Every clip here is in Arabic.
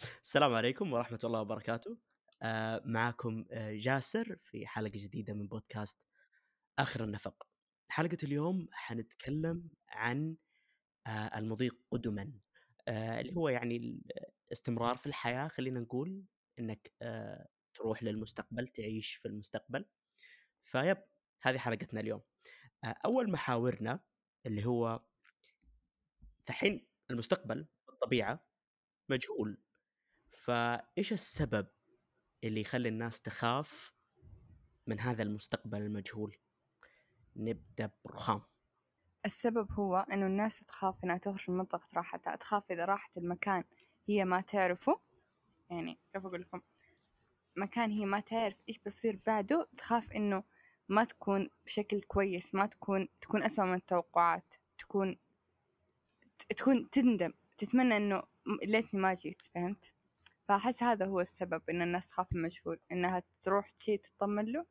السلام عليكم ورحمة الله وبركاته. آآ معاكم آآ جاسر في حلقة جديدة من بودكاست آخر النفق. حلقة اليوم حنتكلم عن آآ المضي قدمًا، اللي هو يعني الاستمرار في الحياة خلّينا نقول، آآ تروح للمستقبل، تعيش في المستقبل. فيب هذه حلقتنا اليوم. أ أول محاورنا اللي هو دحين المستقبل بالطبيعة مجهول. فإيش السبب اللي يخلّي الناس تخاف من هذا المستقبل المجهول؟ نبدأ برُخام. السبب هو إنه الناس تخاف إنها تخرج من منطقة راحتها، تخاف إذا راحت المكان هي ما تعرفه يعني كيف أقول لكم مكان هي ما تعرف إيش بيصير بعده تخاف إنه ما تكون بشكل كويس ما تكون تكون أسوأ من التوقعات تكون تكون تندم تتمنى إنه ليتني ما جيت فهمت؟ فأحس هذا هو السبب إن الناس تخاف من المجهول إنها تروح شي تطمن له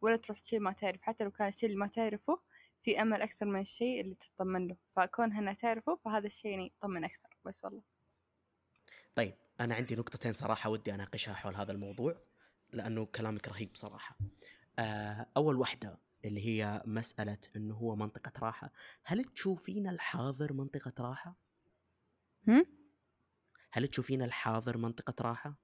ولا تروح شي ما تعرف حتى لو كان الشي اللي ما تعرفه في أمل أكثر من الشيء اللي تطمن له فكونها إنها تعرفه فهذا الشيء يعني يطمن أكثر بس والله طيب أنا عندي نقطتين صراحة ودي أناقشها حول هذا الموضوع لأنه كلامك رهيب صراحة. آآ أول واحدة اللي هي مسألة إنه هو منطقة راحة، هل تشوفين الحاضر منطقة راحة؟ هم؟ هل تشوفين الحاضر منطقة راحة؟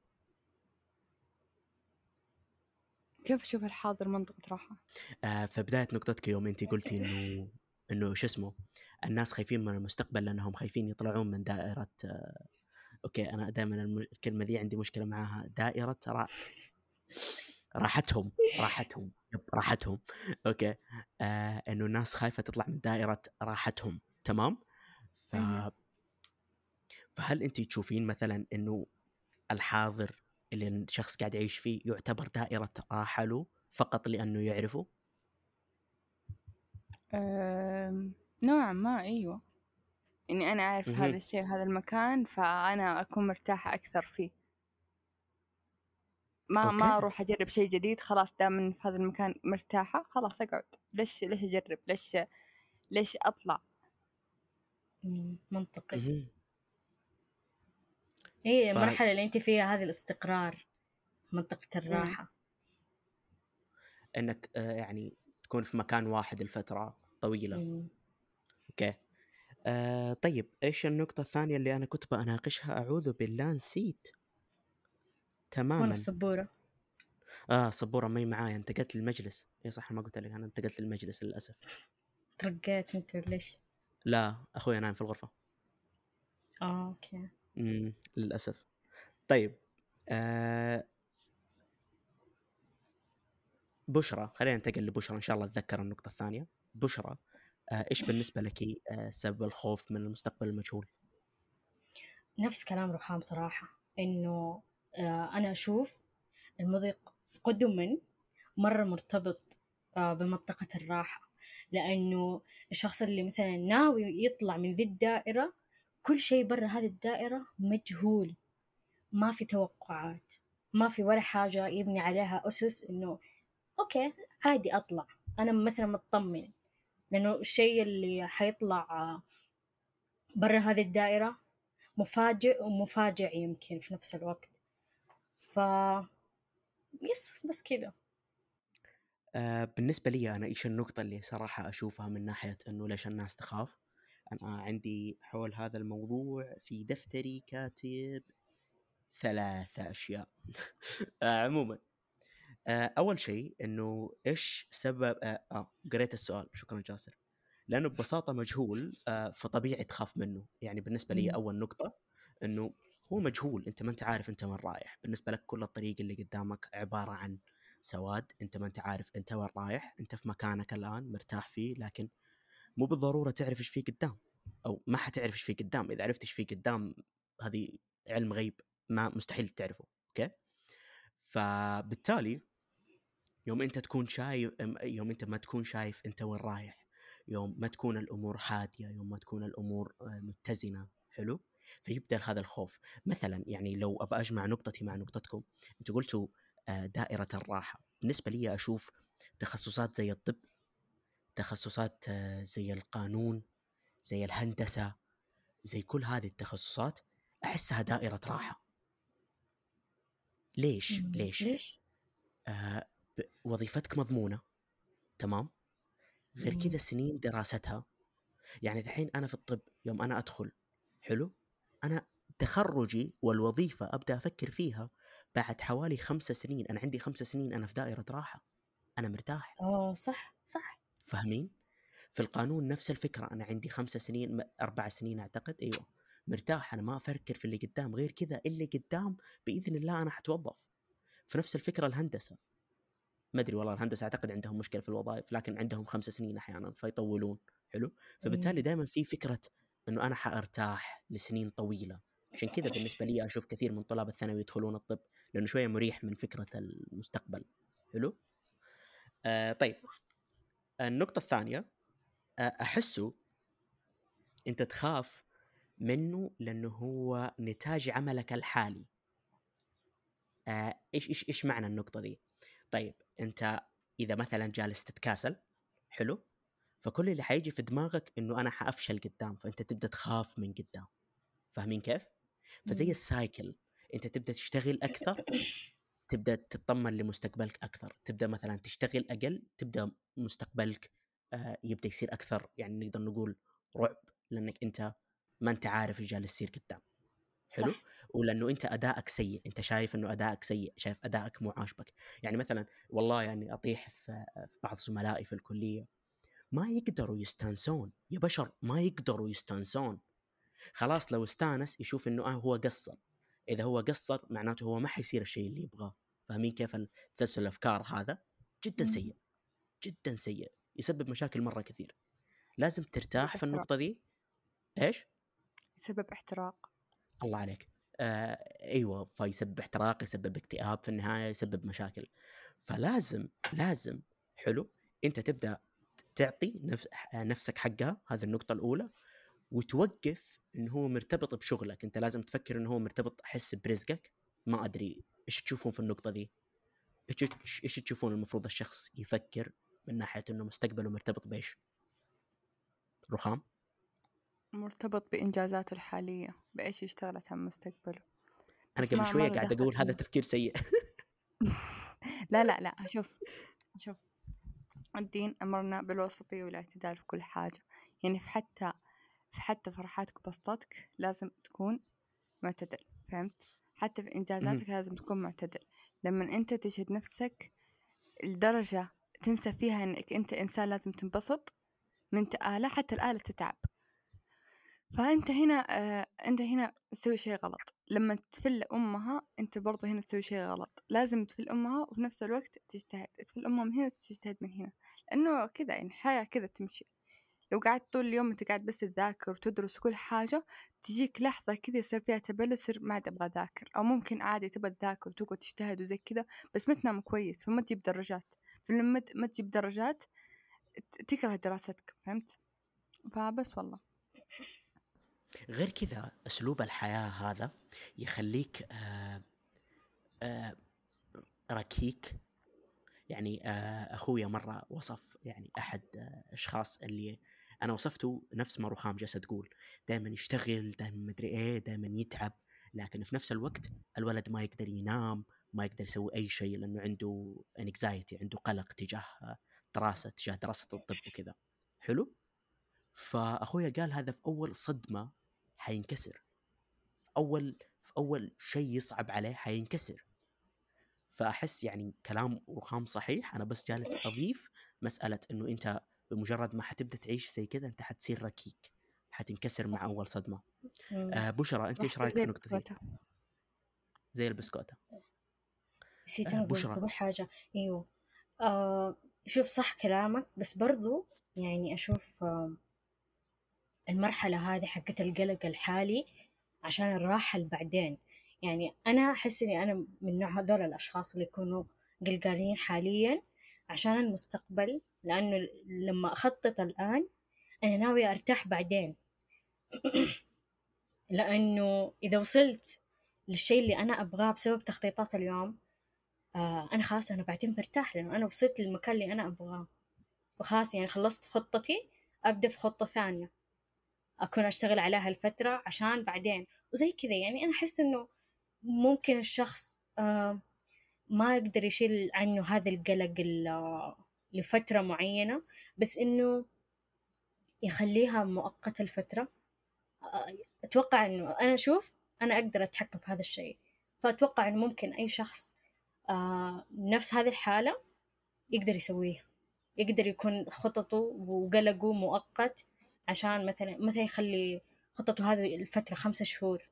كيف أشوف الحاضر منطقة راحة؟ آآ في بداية نقطتك يوم أنتِ قلتِ إنه إنه شو اسمه، الناس خايفين من المستقبل لأنهم خايفين يطلعون من دائرة آه، أوكي أنا دائمًا الكلمة ذي عندي مشكلة معاها، دائرة را راحتهم، راحتهم، يب راحتهم، أوكي، آآ إنه الناس خايفة تطلع من دائرة راحتهم، تمام؟ ف. فهل أنتِ تشوفين مثلًا إنه الحاضر اللي الشخص قاعد يعيش فيه يعتبر دائرة راحة له فقط لأنه يعرفه؟ نوعا ما أيوة. إني أنا أعرف. هذا الشيء وهذا المكان فأنا أكون مرتاحة أكثر فيه. ما ما okay. أروح أجرب شيء جديد خلاص دام في هذا المكان مرتاحة خلاص أقعد. ليش ليش أجرب؟ ليش ليش أطلع؟ مم، منطقي. ف- المرحلة اللي أنت فيها هذه الاستقرار في منطقة الراحة. إنك آآ يعني تكون في مكان واحد لفترة طويلة. مم. okay. آه طيب إيش النقطة الثانية اللي أنا كنت بناقشها أعوذ بالله نسيت. وين تماما السبورة آه صبورة مي معايا. انتقلت للمجلس. اي صح ما قلت لك أنا انتقلت للمجلس للأسف. ترقيت أنت ليش. لا أخوي نايم في الغرفة. آه okay. للأسف. طيب آه بشرى خلينا ننتقل لبشرى إن شاء الله أتذكر النقطة الثانية. بشرى آه إيش بالنسبة لك آه سبب الخوف من المستقبل المجهول؟ نفس كلام رخام صراحة إنه آه أنا أشوف المضي قدما مرة مرتبط آه بمنطقة الراحة. لأنه الشخص اللي مثلا ناوي يطلع من ذي الدائرة كل شيء برا هذه الدائرة مجهول. ما في توقعات ما في ولا حاجة يبني عليها أسس إنه أوكي عادي أطلع. أنا مثلا مطمن لأنه الشيء اللي حيطلع برا هذه الدائرة مفاجئ ومفاجئ يمكن في نفس الوقت. ف يس بس كذا. آه بالنسبة لي أنا إيش النقطة اللي صراحة أشوفها من ناحية إنه ليش الناس تخاف؟ أنا عندي حول هذا الموضوع في دفتري كاتب ثلاثة أشياء. آه عموما آه أول شيء إنه إيش سبب آه, آه قريت السؤال شكرا جاسر. لأنه ببساطة مجهول فطبيعي تخاف منه. يعني بالنسبة لي. أول نقطة إنه هو مجهول أنت ما أنت عارف أنت وين رايح. بالنسبة لك كل الطريق اللي قدامك عبارة عن سواد أنت ما أنت عارف أنت وين رايح. أنت في مكانك الآن مرتاح فيه لكن مو بالضرورة تعرف إيش فيه قدام أو ما حتعرف إيش فيه قدام. إذا عرفت إيش فيه قدام هذه علم غيب ما مستحيل تعرفه أوكي؟ فبالتالي يوم أنت تكون شايف يوم أنت ما تكون شايف أنت وين رايح يوم ما تكون الأمور هادية يوم ما تكون الأمور آه، متزنة حلو؟ فيبدأ هذا الخوف. مثلا يعني لو ابى أجمع نقطتي مع نقطتكم أنتوا قلتوا آه، دائرة الراحة. بالنسبة لي أشوف تخصصات زي الطب تخصصات آه، زي القانون زي الهندسة زي كل هذه التخصصات أحسها دائرة راحة. ليش. ليش؟ ليش؟ آه وظيفتك مضمونة تمام؟ غير. كذا سنين دراستها. يعني الحين أنا في الطب يوم أنا أدخل حلو؟ أنا تخرجي والوظيفة أبدأ أفكر فيها بعد حوالي خمسة سنين أنا عندي خمسة سنين أنا في دائرة راحة. أنا مرتاح. آه صح صح. فاهمين؟ في القانون نفس الفكرة أنا عندي خمسة سنين أربع سنين أعتقد أيوه. مرتاح أنا ما أفكر في اللي قدام غير كذا اللي قدام بإذن الله أنا حتوظف. في نفس الفكرة الهندسة. ما أدري والله الهندسة أعتقد عندهم مشكلة في الوظائف لكن عندهم خمس سنين أحيانا فيطولون. حلو؟ فبالتالي. دائما في فكرة إنه أنا حأرتاح لسنين طويلة. عشان كذا بالنسبة لي أشوف كثير من طلاب الثانوي يدخلون الطب لأنه شوية مريح من فكرة المستقبل. حلو؟ آه طيب. النقطة الثانية آه احسه أنت تخاف منه لأنه هو نتاج عملك الحالي. إيش إيش إيش معنى النقطة دي؟ طيب أنت إذا مثلا جالس تتكاسل حلو؟ فكل اللي حيجي في دماغك إنه أنا حأفشل قدام فأنت تبدأ تخاف من قدام. فاهمين كيف؟ فزي. السايكل أنت تبدأ تشتغل أكثر تبدأ تطمن لمستقبلك أكثر تبدأ مثلا تشتغل أقل تبدأ مستقبلك آه، يبدأ يصير أكثر يعني نقدر نقول رعب لأنك أنت ما أنت عارف إيش جالس يصير قدام. حلو؟ صح. ولأنه أنت أدائك سيء أنت شايف إنه أدائك سيء شايف أدائك مو عاجبك. يعني مثلا والله يعني أطيح في في بعض زملائي في الكلية ما يقدروا يستانسون يا بشر ما يقدروا يستانسون. خلاص لو استانس يشوف إنه آه هو قصر. إذا هو قصر معناته هو ما حيصير الشيء اللي يبغاه. فاهمين كيف تسلسل الأفكار هذا؟ جدا مم. سيء جدا سيء يسبب مشاكل مرة كثير. لازم ترتاح في. النقطة دي. إيش؟ سبب احتراق. الله عليك. آه أيوه فيسبب احتراق يسبب اكتئاب في النهاية يسبب مشاكل. فلازم لازم حلو أنت تبدأ تعطي نفس نفسك حقها هذه النقطة الأولى وتوقف انه هو مرتبط بشغلك. أنت لازم تفكر انه هو مرتبط أحس برزقك ما أدري إيش تشوفون في النقطة دي؟ إيش إيش تشوفون المفروض الشخص يفكر من ناحية إنه مستقبله مرتبط بإيش؟ رخام؟ مرتبط بإنجازاته الحالية بإيش يشتغلت عن مستقبله. أنا قبل شوية قاعد أقول هذا تفكير سيء. لا لا لا شوف شوف الدين أمرنا بالوسطية والاعتدال في كل حاجة. يعني في حتى في حتى فرحاتك وبسطتك لازم تكون معتدل فهمت؟ حتى في إنجازاتك لازم تكون معتدل. لما أنت تجهد نفسك لدرجة تنسى فيها إنك أنت إنسان لازم تنبسط من آلة حتى الآلة تتعب. فأنت هنا آه أنت هنا تسوي شيء غلط. لما تفل أمها أنت برضو هنا تسوي شيء غلط. لازم تفل أمها وفي نفس الوقت تجتهد. تفل أمها من هنا تجتهد من هنا. لأنه كذا يعني الحياة كذا تمشي. لو قعدت طول اليوم أنت قاعد بس تذاكر وتدرس كل حاجة تجيك لحظة كذا يصير فيها تبلد تصير ما عاد أبغى أذاكر أو ممكن عادي تبغى تذاكر وتقعد تجتهد وزي كذا بس ما تنام كويس فما تجيب درجات. فلما ما تجيب درجات تكره دراستك فهمت؟ فبس والله. غير كذا أسلوب الحياة هذا يخليك آه آه ركيك. يعني آه اخويا مرة وصف يعني أحد أشخاص اللي أنا وصفته نفس ما رخام جالسة تقول دائما يشتغل دائما مدري إيه دائما يتعب لكن في نفس الوقت الولد ما يقدر ينام ما يقدر يسوي أي شيء لأنه عنده انكزايتي عنده قلق تجاه دراسة تجاه دراسة الطب وكذا. حلو؟ فأخويا قال هذا في أول صدمة حينكسر. في أول في أول شيء يصعب عليه حينكسر. فأحس يعني كلام رخام صحيح أنا بس جالس أضيف مسألة إنه أنت بمجرد ما حتبدأ تعيش زي كذا أنت حتصير ركيك حتنكسر مع صح. أول صدمة مم. آه بشرى أنت إيش رأيك في النقطة دي البسكوتة. زي البسكوتة نسيت آه، بشرى. أقول حاجة أيوه آه شوف صح كلامك بس برضو يعني أشوف آه المرحلة هذه حقت القلق الحالي عشان الراحة اللي بعدين يعني أنا أحس إني أنا من نوع هذول الأشخاص اللي يكونوا قلقانين حاليا عشان المستقبل لأنه لما أخطط الآن أنا ناوية أرتاح بعدين. لأنه إذا وصلت للشيء اللي أنا أبغاه بسبب تخطيطات اليوم آه أنا خلاص أنا بعدين برتاح لأنه أنا وصلت للمكان اللي أنا أبغاه. وخلاص يعني خلصت خطتي أبدأ في خطة ثانية. أكون أشتغل عليها الفترة عشان بعدين. وزي كذا يعني أنا أحس إنه ممكن الشخص آه ما يقدر يشيل عنه هذا القلق ال- لفترة معينة بس إنه يخليها مؤقتة الفترة. أتوقع إنه أنا أشوف أنا أقدر أتحكم في هذا الشيء. فأتوقع إنه ممكن أي شخص آه نفس هذه الحالة يقدر يسويها يقدر يكون خططه وقلقه مؤقت عشان مثلا مثلا يخلي خطته هذه الفترة خمسة شهور.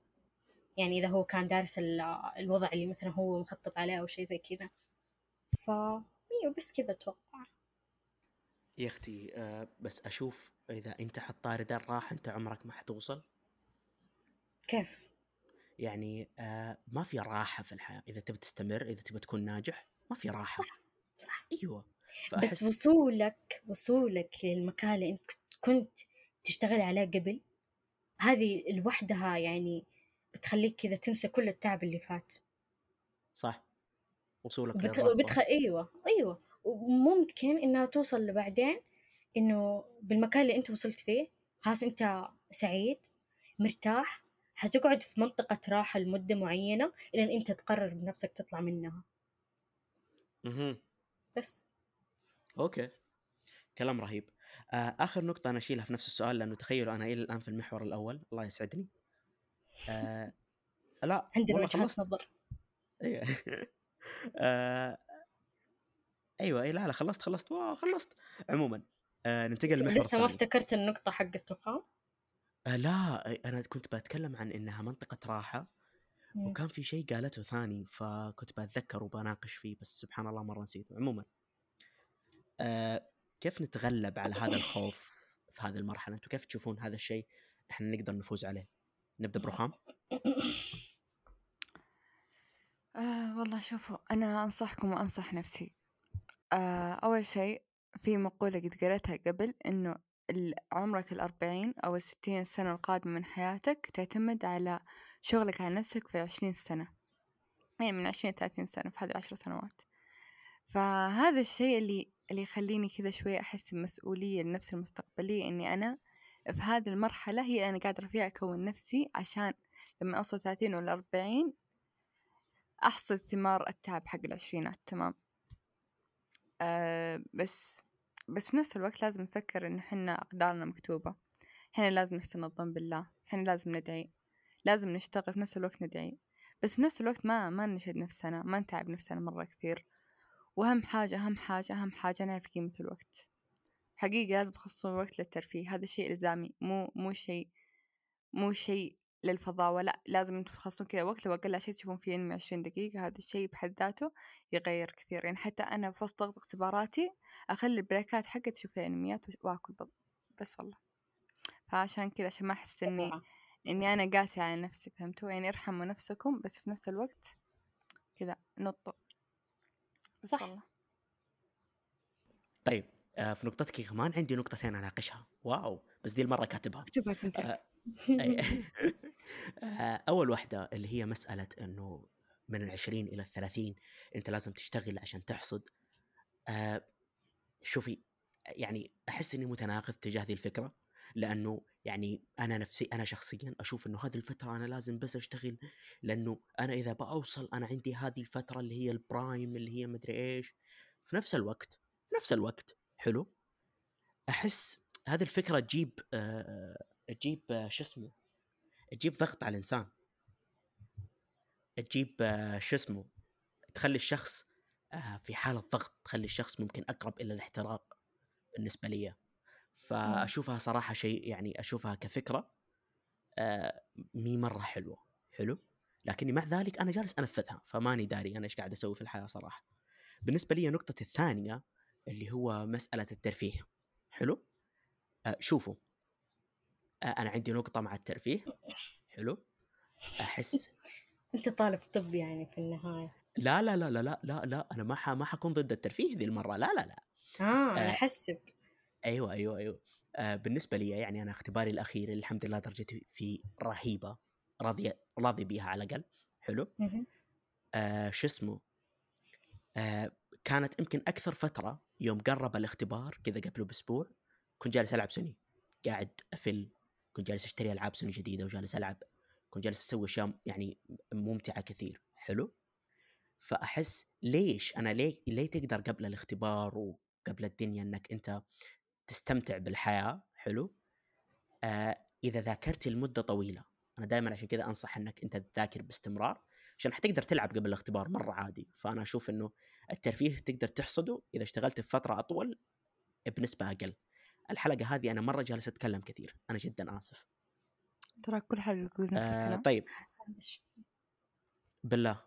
يعني إذا هو كان دارس ال- الوضع اللي مثلا هو مخطط عليه أو شيء زي كذا. ف أيوه بس كذا أتوقع. يا أختي آه بس أشوف إذا أنت حطاري ذا الراحة أنت عمرك ما حتوصل. كيف؟ يعني آه ما في راحة في الحياة. إذا تبي تستمر إذا تبي تكون ناجح ما في راحة. صح صح. إيوه. بس وصولك وصولك للمكان اللي أنت كنت تشتغل عليه قبل هذه لوحدها يعني بتخليك كذا تنسى كل التعب اللي فات. صح. وصولك. للرغبة. وبتخ... أيوه أيوه. وممكن إنها توصل لبعدين إنه بالمكان اللي أنت وصلت فيه خلاص أنت سعيد مرتاح حتقعد في منطقة راحة لمدة معينة لين أنت تقرر بنفسك تطلع منها. مهم. بس. okay. كلام رهيب. آه آخر نقطة أنا أشيلها في نفس السؤال لأنه تخيلوا أنا إلى الآن في المحور الأول. الله يسعدني. آه لا عندنا وجهات نظر أيوه آه أيوه إي لا لا خلصت خلصت wow خلصت عموما آه ننتقل للمحور لسه ما. افتكرت النقطة حق التأقلم؟ آه لا أنا كنت بتكلم عن إنها منطقة راحة مم. وكان في شيء قالته ثاني فكنت بتذكر وبناقش فيه بس سبحان الله مرة نسيته. عموما آه كيف نتغلب على هذا الخوف في هذه المرحلة؟ أنتم كيف تشوفون هذا الشيء؟ إحنا نقدر نفوز عليه. نبدأ برخام؟ آه والله شوفوا أنا أنصحكم وأنصح نفسي. آه أول شيء في مقولة قد قريتها قبل ال- عمرك الأربعين أو الستين سنة القادمة من حياتك تعتمد على شغلك على نفسك في عشرين سنة. يعني من عشرين ثلاثين سنة في هذه العشر سنوات. فهذا الشيء اللي اللي يخليني كذا شوية أحس بمسؤولية لنفسي المستقبلية إني أنا في هذه المرحلة هي أنا قادرة فيها أكون نفسي عشان لما أوصل ثلاثين ولا أربعين أحصد ثمار التعب حق العشرينات تمام؟ أه بس بس في نفس الوقت لازم نفكر إن حنا أقدارنا مكتوبة. حنا لازم نحسن الظن بالله حنا لازم ندعي لازم نشتغل في نفس الوقت ندعي. بس في نفس الوقت ما ما نشهد نفسنا ما نتعب نفسنا مرة كثير. وأهم حاجة أهم حاجة أهم حاجة نعرف قيمة الوقت. حقيقة لازم تخصصون وقت للترفيه هذا شيء إلزامي مو مو شيء مو شيء للفضاوة لأ لازم أنتم تخصصون كذا وقت لو أقل شيء تشوفون فيه أنمي عشرين دقيقة هذا الشيء بحد ذاته يغير كثير. يعني حتى أنا في وسط ضغط اختباراتي أخلي البريكات حقتي تشوف أنميات وآكل بض بس والله. فعشان كذا عشان ما أحس إني. إني أنا قاسية على نفسي فهمتوا؟ يعني ارحموا نفسكم بس في نفس الوقت كذا نطوا. بس صح. والله. طيب. في نقطتك كمان عندي نقطتين أناقشها. واو. بس دي المرة كاتبها. اكتبها كنت آه، أي. آه، أول واحدة اللي هي مسألة إنه من العشرين إلى الثلاثين أنت لازم تشتغل عشان تحصد. آه، شوفي يعني أحس إني متناقض تجاه هذه الفكرة لأنه يعني أنا نفسي أنا شخصيا أشوف إنه هذه الفترة أنا لازم بس أشتغل لأنه أنا إذا بوصل أنا عندي هذه الفترة اللي هي البرايم اللي هي مدري إيش. في نفس الوقت في نفس الوقت حلو. أحس هذه الفكرة تجيب آه تجيب آه شو اسمه تجيب ضغط على الإنسان. تجيب آه شو اسمه تخلي الشخص آه في حالة ضغط تخلي الشخص ممكن أقرب إلى الاحتراق بالنسبة لي. فأشوفها صراحة شيء يعني أشوفها كفكرة آه مي مرة حلوة. حلو. لكني مع ذلك أنا جالس أنفذها فماني داري أنا إيش قاعد أسوي في الحياة صراحة. بالنسبة لي النقطه الثانية اللي هو مسألة الترفيه. حلو؟ آه شوفوا. آه أنا عندي نقطة مع الترفيه. حلو؟ أحس أنت طالب طب يعني في النهاية. لا لا لا لا لا لا لا أنا ما ح... ما حكون ضد الترفيه ذي المرة. لا لا لا. آه أنا آه. أحسب. أيوه أيوه أيوه. آه بالنسبة لي يعني أنا اختباري الأخير الحمد لله درجتي فيه رهيبة راضي راضي بيها على الأقل. حلو. آه شو اسمه؟ آه كانت يمكن أكثر فترة يوم قرب الاختبار كذا قبله بأسبوع كنت جالس ألعب سوني. قاعد أفل كنت جالس أشتري ألعاب سوني جديدة وجالس ألعب. كنت جالس أسوي أشياء يعني ممتعة كثير. حلو؟ فأحس ليش أنا ليه ليه تقدر قبل الاختبار وقبل الدنيا إنك أنت تستمتع بالحياة؟ حلو؟ آه إذا ذاكرت لمدة طويلة أنا دائما عشان كذا أنصح إنك أنت تذاكر باستمرار. عشان حتقدر تلعب قبل الاختبار مرة عادي. فأنا أشوف إنه الترفيه تقدر تحصده إذا اشتغلت في فترة أطول بنسبة أقل. الحلقة هذه أنا مرة جالس أتكلم كثير. أنا جدا آسف. ترى كل حلقة يقول نفس آه الكلام. طيب. بالله.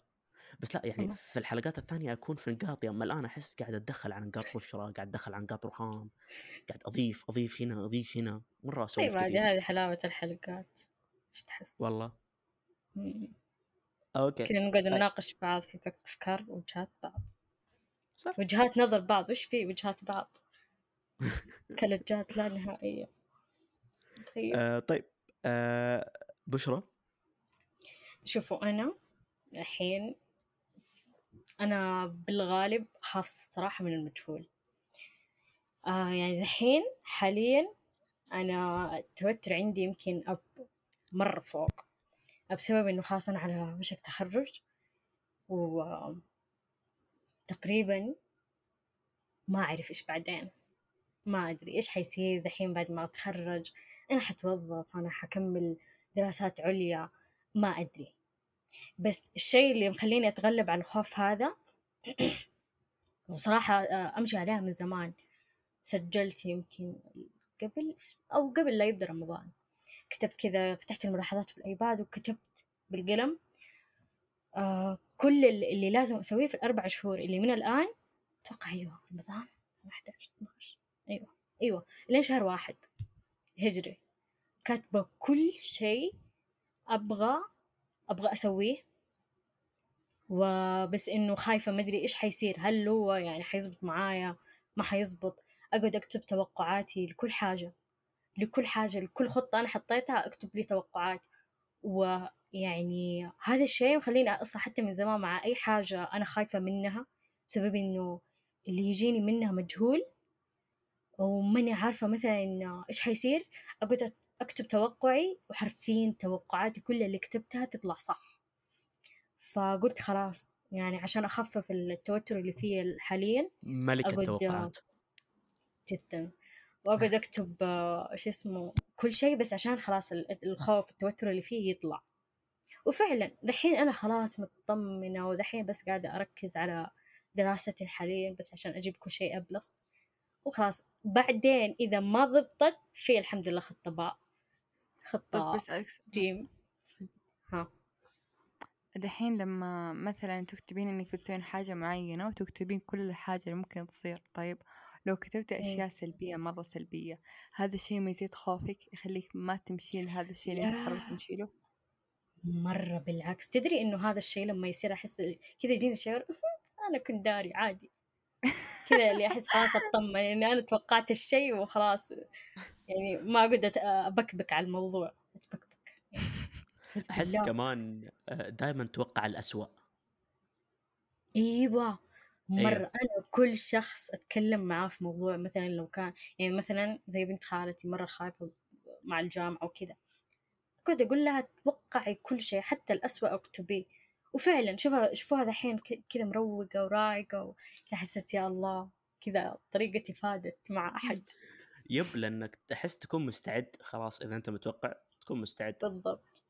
بس لا يعني. في الحلقات الثانية أكون في نقاطي اما الآن أحس قاعد أتدخل عن نقاط بشرى قاعد اتدخل عن نقاط رخام قاعد أضيف أضيف هنا أضيف هنا. مرة أسولف طيب هذه حلاوة الحلقات. إيش تحس؟ والله. مم. أوكي كذا نقعد طيب. نناقش بعض في فك- افكار وجهات بعض. صح. وجهات نظر بعض وش في وجهات بعض؟ كلجات لا نهائية. طيب آه طيب آه بشرى شوفوا أنا الحين أنا بالغالب أخاف الصراحة من المجهول. آه يعني الحين حاليا أنا التوتر عندي يمكن أب مرة فوق. بسبب إنه خلاص أنا على وشك تخرج و تقريبا ما أعرف إيش بعدين. ما أدري إيش حيصير دحين بعد ما أتخرج أنا حتوظف أنا حكمل دراسات عليا ما أدري. بس الشيء اللي مخليني أتغلب على الخوف هذا وصراحة آه، أمشي عليها من زمان. سجلت يمكن قبل أو قبل لا يبدأ رمضان. كتبت كذا فتحت الملاحظات في الأيباد وكتبت بالقلم آه كل اللي لازم أسويه في الأربع شهور اللي من الآن أتوقع أيوة رمضان 11 12 أيوة. أيوة. لين شهر واحد. هجري. كاتبة كل شيء أبغى أبغى أسويه. وبس إنه خايفة ما أدري إيش حيصير. هل هو يعني حيزبط معايا؟ ما حيزبط. أقعد أكتب توقعاتي لكل حاجة. لكل حاجة لكل خطة أنا حطيتها أكتب لي توقعات. ويعني هذا الشيء مخليني أصلا حتى من زمان مع أي حاجة أنا خايفة منها بسبب إنه اللي يجيني منها مجهول. وماني عارفة مثلا إيش حيصير؟ أقعد أكتب توقعي وحرفيا توقعاتي كلها اللي كتبتها تطلع صح. فقلت خلاص يعني عشان أخفف التوتر اللي فيه حاليا ملك التوقعات. جدا. وأقعد أكتب آه، شو اسمه كل شيء بس عشان خلاص ال- الخوف التوتر اللي فيه يطلع. وفعلا دحين أنا خلاص مطمنة ودحين بس قاعدة أركز على دراستي حاليا بس عشان أجيب كل شيء A plus وخلاص بعدين إذا ما ضبطت في الحمد لله خطة باء بسألك سؤال. جيم. ها. دحين لما مثلا تكتبين إنك بتسوين حاجة معينة وتكتبين كل الحاجة اللي ممكن تصير طيب لو كتبتي أشياء سلبية مرة سلبية هذا الشيء ما يزيد خوفك يخليك ما تمشين لهذا الشيء اللي أنت لا. قررت تمشي له؟ مرة بالعكس تدري إنه هذا الشيء لما يصير أحس كذا يجيني شعور أنا كنت داري عادي. كذا اللي أحس خلاص أطمن إني أنا توقعت الشيء وخلاص يعني ما أقعد أت- أبكبك على الموضوع أتبكبك. أحس بالله. كمان دائما توقع الأسوأ. إيوه. مرة أيوة. أنا كل شخص أتكلم معاه في موضوع مثلا لو كان يعني مثلا زي بنت خالتي مرة خايفة مع الجامعة وكذا كنت أقول لها توقعي كل شيء حتى الأسوأ اكتبيه وفعلا شوفها شوفوها دحين كذا مروقة ورايقة وكذا حسيت يا الله كذا طريقتي فادت مع أحد. يب لأنك تحس تكون مستعد خلاص إذا أنت متوقع تكون مستعد. بالضبط.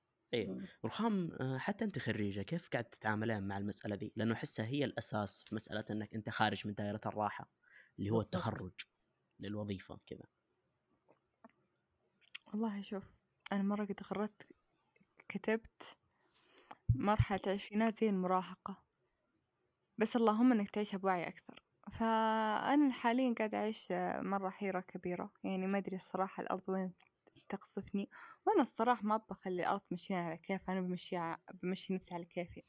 مم. رخام آه، حتى أنت خريجة كيف قاعد تتعاملين مع المسألة ذي؟ لأنه أحسها هي الأساس في مسألة إنك أنت خارج من دائرة الراحة اللي هو. التخرج للوظيفة كذا والله شوف أنا مرة قد قررت كتبت مرحلة العشرينات زي المراهقة بس اللهم إنك تعيشها بوعي أكثر فأنا حاليا قاعدة أعيش مرة حيرة كبيرة يعني ما أدري الصراحة الأرض وين تقصفني وأنا الصراحة ما أبغى أخلي الأرض تمشيني على كيف أنا بمشيها بمشي نفسي على كيفي.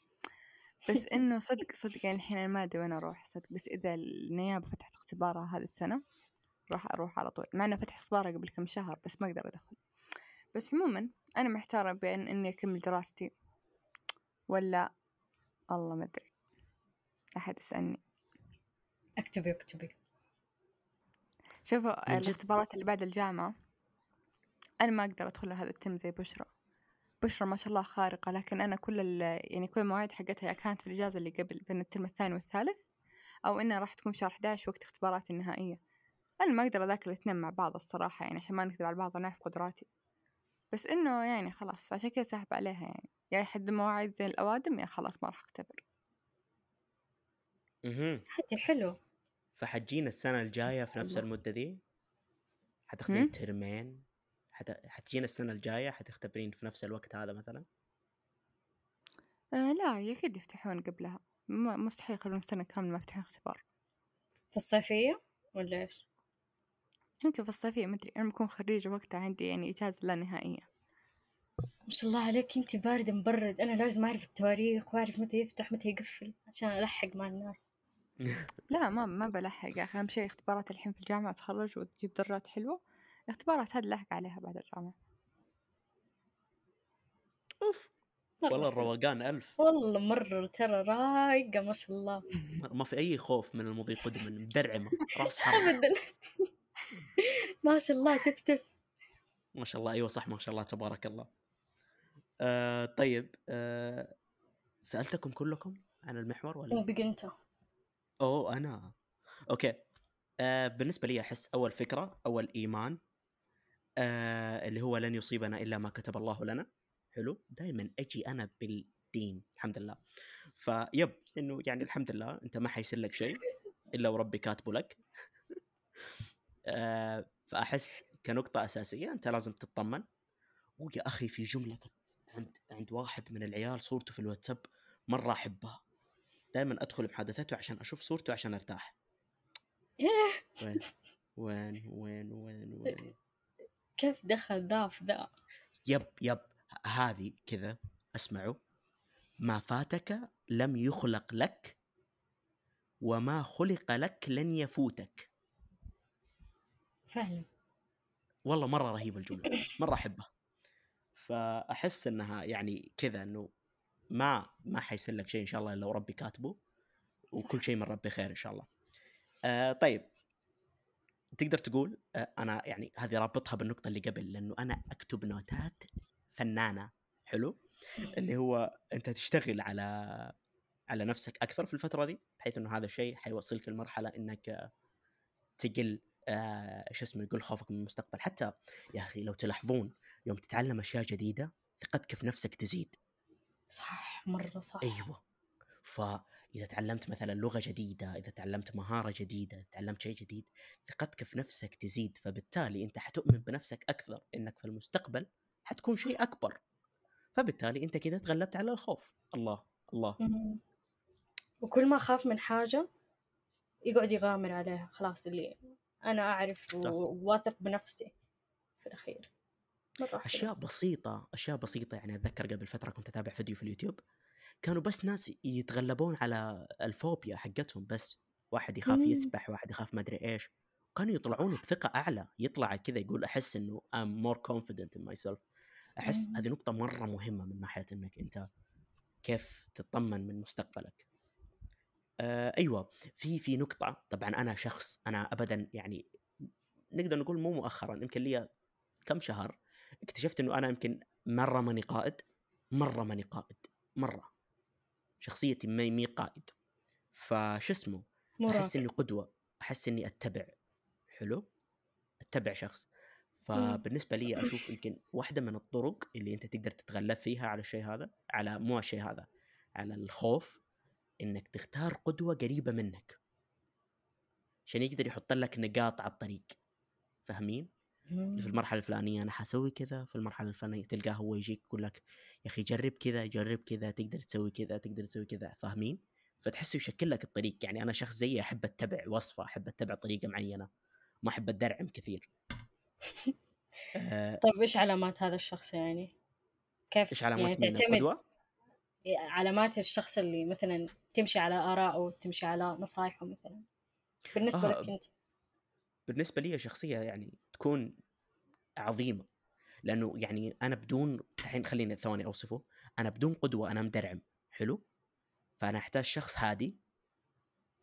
بس إنه صدق صدق يعني الحين أنا ما أدري وين أروح صدق بس إذا النيابة فتحت اختبارها هذه السنة راح أروح على طول. مع إنه فتح اختبارها قبل كم شهر بس ما أقدر أدخل. بس عموما أنا محتارة بين إني أكمل دراستي ولا والله ما أدري. أحد يسألني. اكتبي اكتبي. شوفوا؟ الاختبارات اللي بعد الجامعة أنا ما أقدر أدخل هذا التم زي بشرى. بشرى ما شاء الله خارقة لكن أنا كل ال يعني كل المواعيد حقتها يا كانت في الإجازة اللي قبل بين الترم الثاني والثالث أو إنها راح تكون في شهر 11 وقت اختباراتي النهائية. أنا ما أقدر أذاكر الاثنين مع بعض الصراحة يعني عشان ما نكذب على بعض أنا أعرف قدراتي. بس إنه يعني خلاص عشان كذا ساحب عليها يعني. يا يحد مواعيد زي الأوادم يا خلاص ما راح أختبر. أها. عادي حلو. فحتجينا السنة الجاية في نفس. المدة دي؟ حتاخذين؟ ترمين. حت... حتجينا السنة الجاية حتختبرين في نفس الوقت هذا مثلا؟ آه لا أكيد يفتحون قبلها. م- مستحيل يخلون سنة كاملة ما يفتحون اختبار. في الصيفية ولا إيش؟ يمكن في الصيفية مدري أنا بكون خريجة وقتها عندي يعني إجازة لا نهائية. ما شاء الله عليك أنت بارد مبرد. أنا لازم أعرف التواريخ وأعرف متى يفتح متى يقفل عشان ألحق مع الناس. لا ما ما بلحق يا أخي. أهم شيء اختبارات الحين في الجامعة أتخرج وتجيب درجات حلوة. الاختبارات هذه لحق عليها بعد الجامعة. أوف مرة والله. الروقان ألف. والله مرة ترى رايقة ما شاء الله. ما في أي خوف من المضي قدما مدرعمة راس ابدا. ما شاء الله تفتف ما شاء الله أيوه صح ما شاء الله تبارك الله. آه طيب آه سألتكم كلكم عن المحور ولا؟ بقى أنت. أوه أنا. أوكي. آه بالنسبة لي أحس أول فكرة أول إيمان آه اللي هو لن يصيبنا إلا ما كتب الله لنا. حلو. دائما أجي أنا بالدين الحمد لله. فيب إنه يعني الحمد لله أنت ما حيصير لك شيء إلا وربي كاتبه لك. آه فأحس كنقطة أساسية أنت لازم تطمن ويا أخي في جملة عند عند واحد من العيال صورته في الواتساب مرة أحبها. دائما أدخل محادثته عشان أشوف صورته عشان أرتاح. وين وين وين وين وين. كيف دخل ذا في ذا؟ يب يب. هذه كذا اسمعوا. ما فاتك لم يخلق لك وما خلق لك لن يفوتك. فعلا. والله مرة رهيبة الجملة مرة أحبها. فأحس إنها يعني كذا إنه ما ما حيصير لك شيء إن شاء الله إلا لو ربي كاتبه وكل شيء من ربي خير إن شاء الله. آه طيب. تقدر تقول آه أنا يعني هذه رابطها بالنقطة اللي قبل لأنه أنا أكتب نوتات فنانة. حلو؟ اللي هو أنت تشتغل على على نفسك أكثر في الفترة دي بحيث إنه هذا الشيء حيوصلك لمرحلة إنك آه، تقل آه، إيش اسمه يقول خوفك من المستقبل. حتى يا أخي لو تلاحظون يوم تتعلم أشياء جديدة ثقتك في نفسك تزيد. صح مرة صح. أيوه. فإذا تعلمت مثلا لغة جديدة إذا تعلمت مهارة جديدة تعلمت شيء جديد ثقتك في نفسك تزيد فبالتالي أنت حتؤمن بنفسك أكثر إنك في المستقبل حتكون. شيء أكبر فبالتالي أنت كذا تغلبت على الخوف الله الله. وكل ما خاف من حاجة يقعد يغامر عليها خلاص اللي أنا أعرف صح. وواثق بنفسي في حلو. أشياء بسيطة أشياء بسيطة يعني أتذكر قبل فترة كنت أتابع فيديو في اليوتيوب كانوا بس ناس يتغلبون على الفوبيا حقتهم بس واحد يخاف مم. يسبح واحد يخاف ما أدري إيش. كانوا يطلعون بثقة أعلى يطلع كذا يقول أحس إنه I'm more confident in myself. أحس مم. هذه نقطة مرة مهمة من ناحية إنك أنت كيف تطمن من مستقبلك. آه أيوه في في نقطة طبعا أنا شخص أنا ابدا يعني نقدر نقول مو مؤخرا يمكن لي كم شهر اكتشفت إنه أنا يمكن مرة ماني قائد مرة ماني قائد مرة. شخصيتي ما مي قائد. فش اسمه؟ أحس إني قدوة. أحس إني أتبع. حلو؟ أتبع شخص. فبالنسبة لي أشوف يمكن واحدة من الطرق اللي أنت تقدر تتغلب فيها على الشيء هذا على مو الشيء هذا على الخوف إنك تختار قدوة قريبة منك. عشان يقدر يحط لك نقاط على الطريق. فاهمين؟ في مم. المرحلة الفلانية أنا حسوي كذا في المرحلة الفلانية تلقاه هو يجيك يقول لك يا أخي جرب كذا جرب كذا تقدر تسوي كذا تقدر تسوي كذا. فاهمين؟ فتحسه يشكل لك الطريق. يعني أنا شخص زيي أحب أتبع وصفة أحب أتبع طريقة معينة ما أحب أدرعم كثير. آه، طيب إيش علامات هذا الشخص يعني؟ كيف إيش يعني علامات مين تعتمد القدوه علامات الشخص اللي مثلا تمشي على آراءه تمشي على نصايحه مثلا. بالنسبة آه، لك أنت. بالنسبة لي شخصية يعني تكون عظيمة. لأنه يعني أنا بدون الحين خليني ثواني أوصفه. أنا بدون قدوة أنا مدرعم. حلو؟ فأنا أحتاج شخص هادي.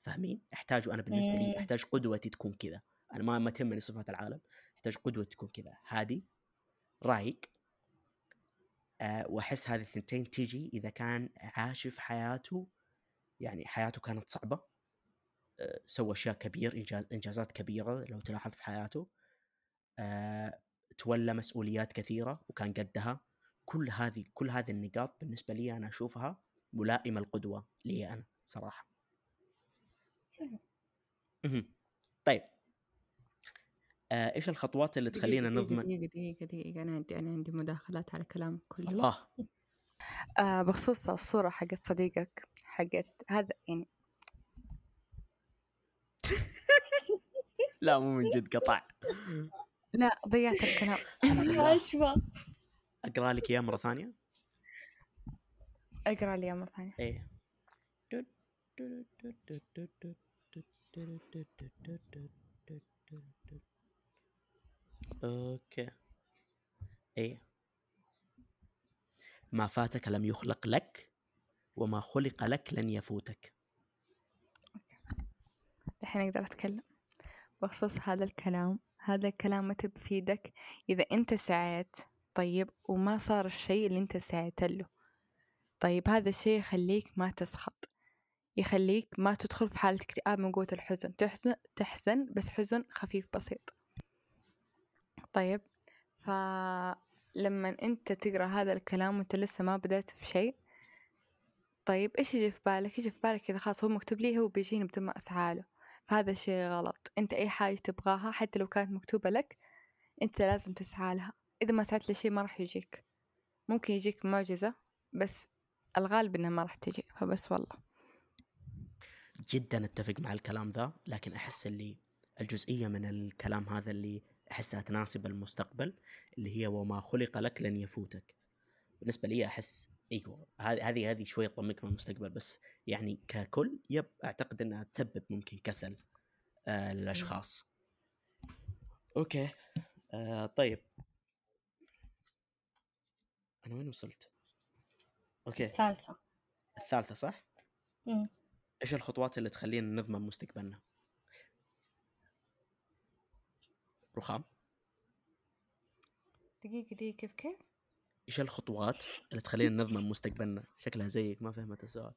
فاهمين؟ احتاجه أنا بالنسبة لي مم. أحتاج قدوتي تكون كذا. أنا ما ما تهمني صفات العالم. أحتاج قدوة تكون كذا. هادي رايق. آه وأحس هذه الثنتين تيجي إذا كان عاشف حياته. يعني حياته كانت صعبة. آه سوى أشياء كبير إنجاز إنجازات كبيرة لو تلاحظ في حياته. آه تولى مسؤوليات كثيرة وكان قدها. كل هذه كل هذه النقاط بالنسبة لي أنا أشوفها ملائمة القدوة لي أنا صراحة. طيب. آه، إيش الخطوات اللي تخلينا دقيقة نضمن دقيقة دقيقة دقيقة. أنا عندي أنا عندي مداخلات على كلامك كله. الله. آه بخصوص الصورة حقت صديقك حقت هذا يعني لا مو من جد قطع. لا ضيعت الكلام. عشوة أقرأ لك إياه مرة ثانية. أقرأ لي مرة ثانية. إيه. أوكي. إيه. ما فاتك لم يخلق لك وما خلق لك لن يفوتك. الحين أقدر أتكلم. بخصوص هذا الكلام. هذا الكلام متى بفيدك إذا أنت سعيت طيب وما صار الشيء اللي أنت سعيت له. طيب هذا الشيء يخليك ما تسخط. يخليك ما تدخل في حالة اكتئاب من قوة الحزن. تحزن, تحزن بس حزن خفيف بسيط. طيب فلما أنت تقرأ هذا الكلام وأنت لسه ما بدأت في شيء طيب إيش يجي في بالك؟ يجي في بالك إذا خلاص هو مكتوب لي هو بيجيني بدون ما أسعى له. فهذا الشيء غلط. أنت أي حاجة تبغاها حتى لو كانت مكتوبة لك أنت لازم تسعى لها. إذا ما سعيت لشيء ما راح يجيك. ممكن يجيك معجزة بس الغالب إنها ما راح تجي. فبس والله. جدا أتفق مع الكلام ذا لكن أحس اللي الجزئية من الكلام هذا اللي أحسها تناسب المستقبل اللي هي وما خلق لك لن يفوتك. بالنسبة لي أحس أيوه هذه هذه هذه شوية تطمنك من المستقبل بس يعني ككل yep أعتقد إنها تسبب ممكن كسل آه للأشخاص. okay آه طيب. أنا وين وصلت؟ okay. الثالثة. الثالثة صح؟ مم. إيش الخطوات اللي تخلينا نضمن مستقبلنا؟ رخام. دقيقة دقيقة كيف كيف؟ إيش الخطوات اللي تخلينا نضمن مستقبلنا. شكلها زيك ما فهمت السؤال.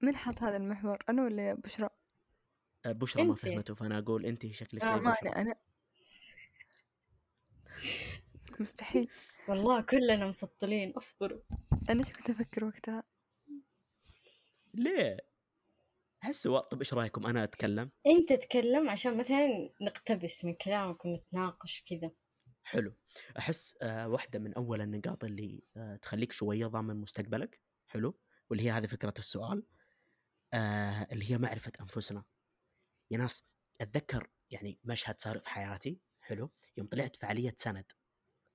من حط هذا المحور أنا ولا بشرى؟ آه، بشرى ما. فهمته فأنا أقول انت شكلك آه ما أنا أنا. مستحيل. والله كلنا مسطلين اصبروا. أنا إيش كنت أفكر وقتها. ليه؟ و- طب إيش رأيكم؟ أنا أتكلم. أنت تتكلم عشان مثلا نقتبس من كلامك ونتناقش كذا. حلو. أحس آه واحدة من أول النقاط اللي آه تخليك شوية ضامن مستقبلك حلو واللي هي هذه فكرة السؤال آه اللي هي معرفة أنفسنا. يا ناس أتذكر يعني مشهد صار في حياتي حلو يوم طلعت فعالية سند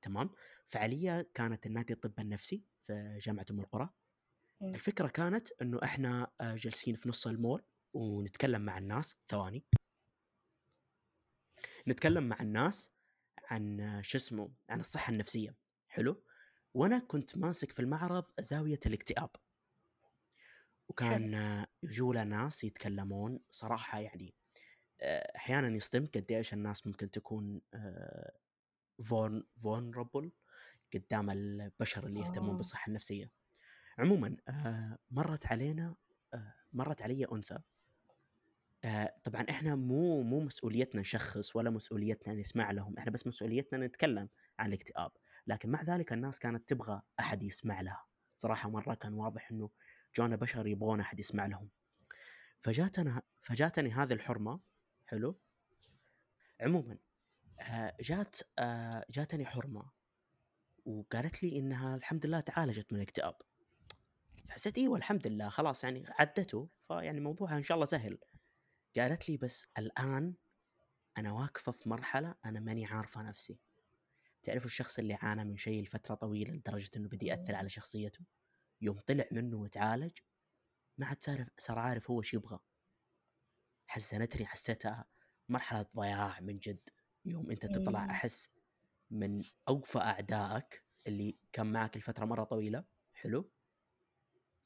تمام؟ فعالية كانت النادي الطب النفسي في جامعة أم القرى. مم. الفكرة كانت إنه إحنا جالسين في نص المول ونتكلم مع الناس ثواني. نتكلم مع الناس عن آه، شو اسمه عن الصحة النفسية. حلو؟ وأنا كنت ماسك في المعرض زاوية الاكتئاب. وكان آه، يجونا ناس يتكلمون صراحة يعني آه، أحيانا يصدمك قد إيش الناس ممكن تكون vul vulnerable قدام البشر اللي يهتمون آه. بالصحة النفسية. عموما آه، مرت علينا آه، مرت علي أنثى. آه، طبعا إحنا مو مو مسؤوليتنا نشخص ولا مسؤوليتنا نسمع لهم إحنا بس مسؤوليتنا نتكلم عن الاكتئاب. لكن مع ذلك الناس كانت تبغى أحد يسمع لها. صراحة مرة كان واضح إنه جونا بشر يبغون أحد يسمع لهم. فجاتنا فجاتني هذه الحرمة. حلو؟ عموما آه، جات آه، جاتني حرمة وقالت لي إنها الحمد لله تعالجت من الاكتئاب. فحسيت إيوه الحمد لله خلاص يعني عدته. فيعني موضوعها إن شاء الله سهل. قالت لي بس الآن أنا واقفة في مرحلة أنا ماني عارفة نفسي. تعرفوا الشخص اللي عانى من شيء لفترة طويلة لدرجة إنه بدي يأثر على شخصيته؟ يوم طلع منه وتعالج ما عاد صار صار عارف هو شو يبغى. حزنتني حسيتها مرحلة ضياع من جد. يوم أنت تطلع مم. أحس من أوفى أعدائك اللي كان معك لفترة مرة طويلة حلو؟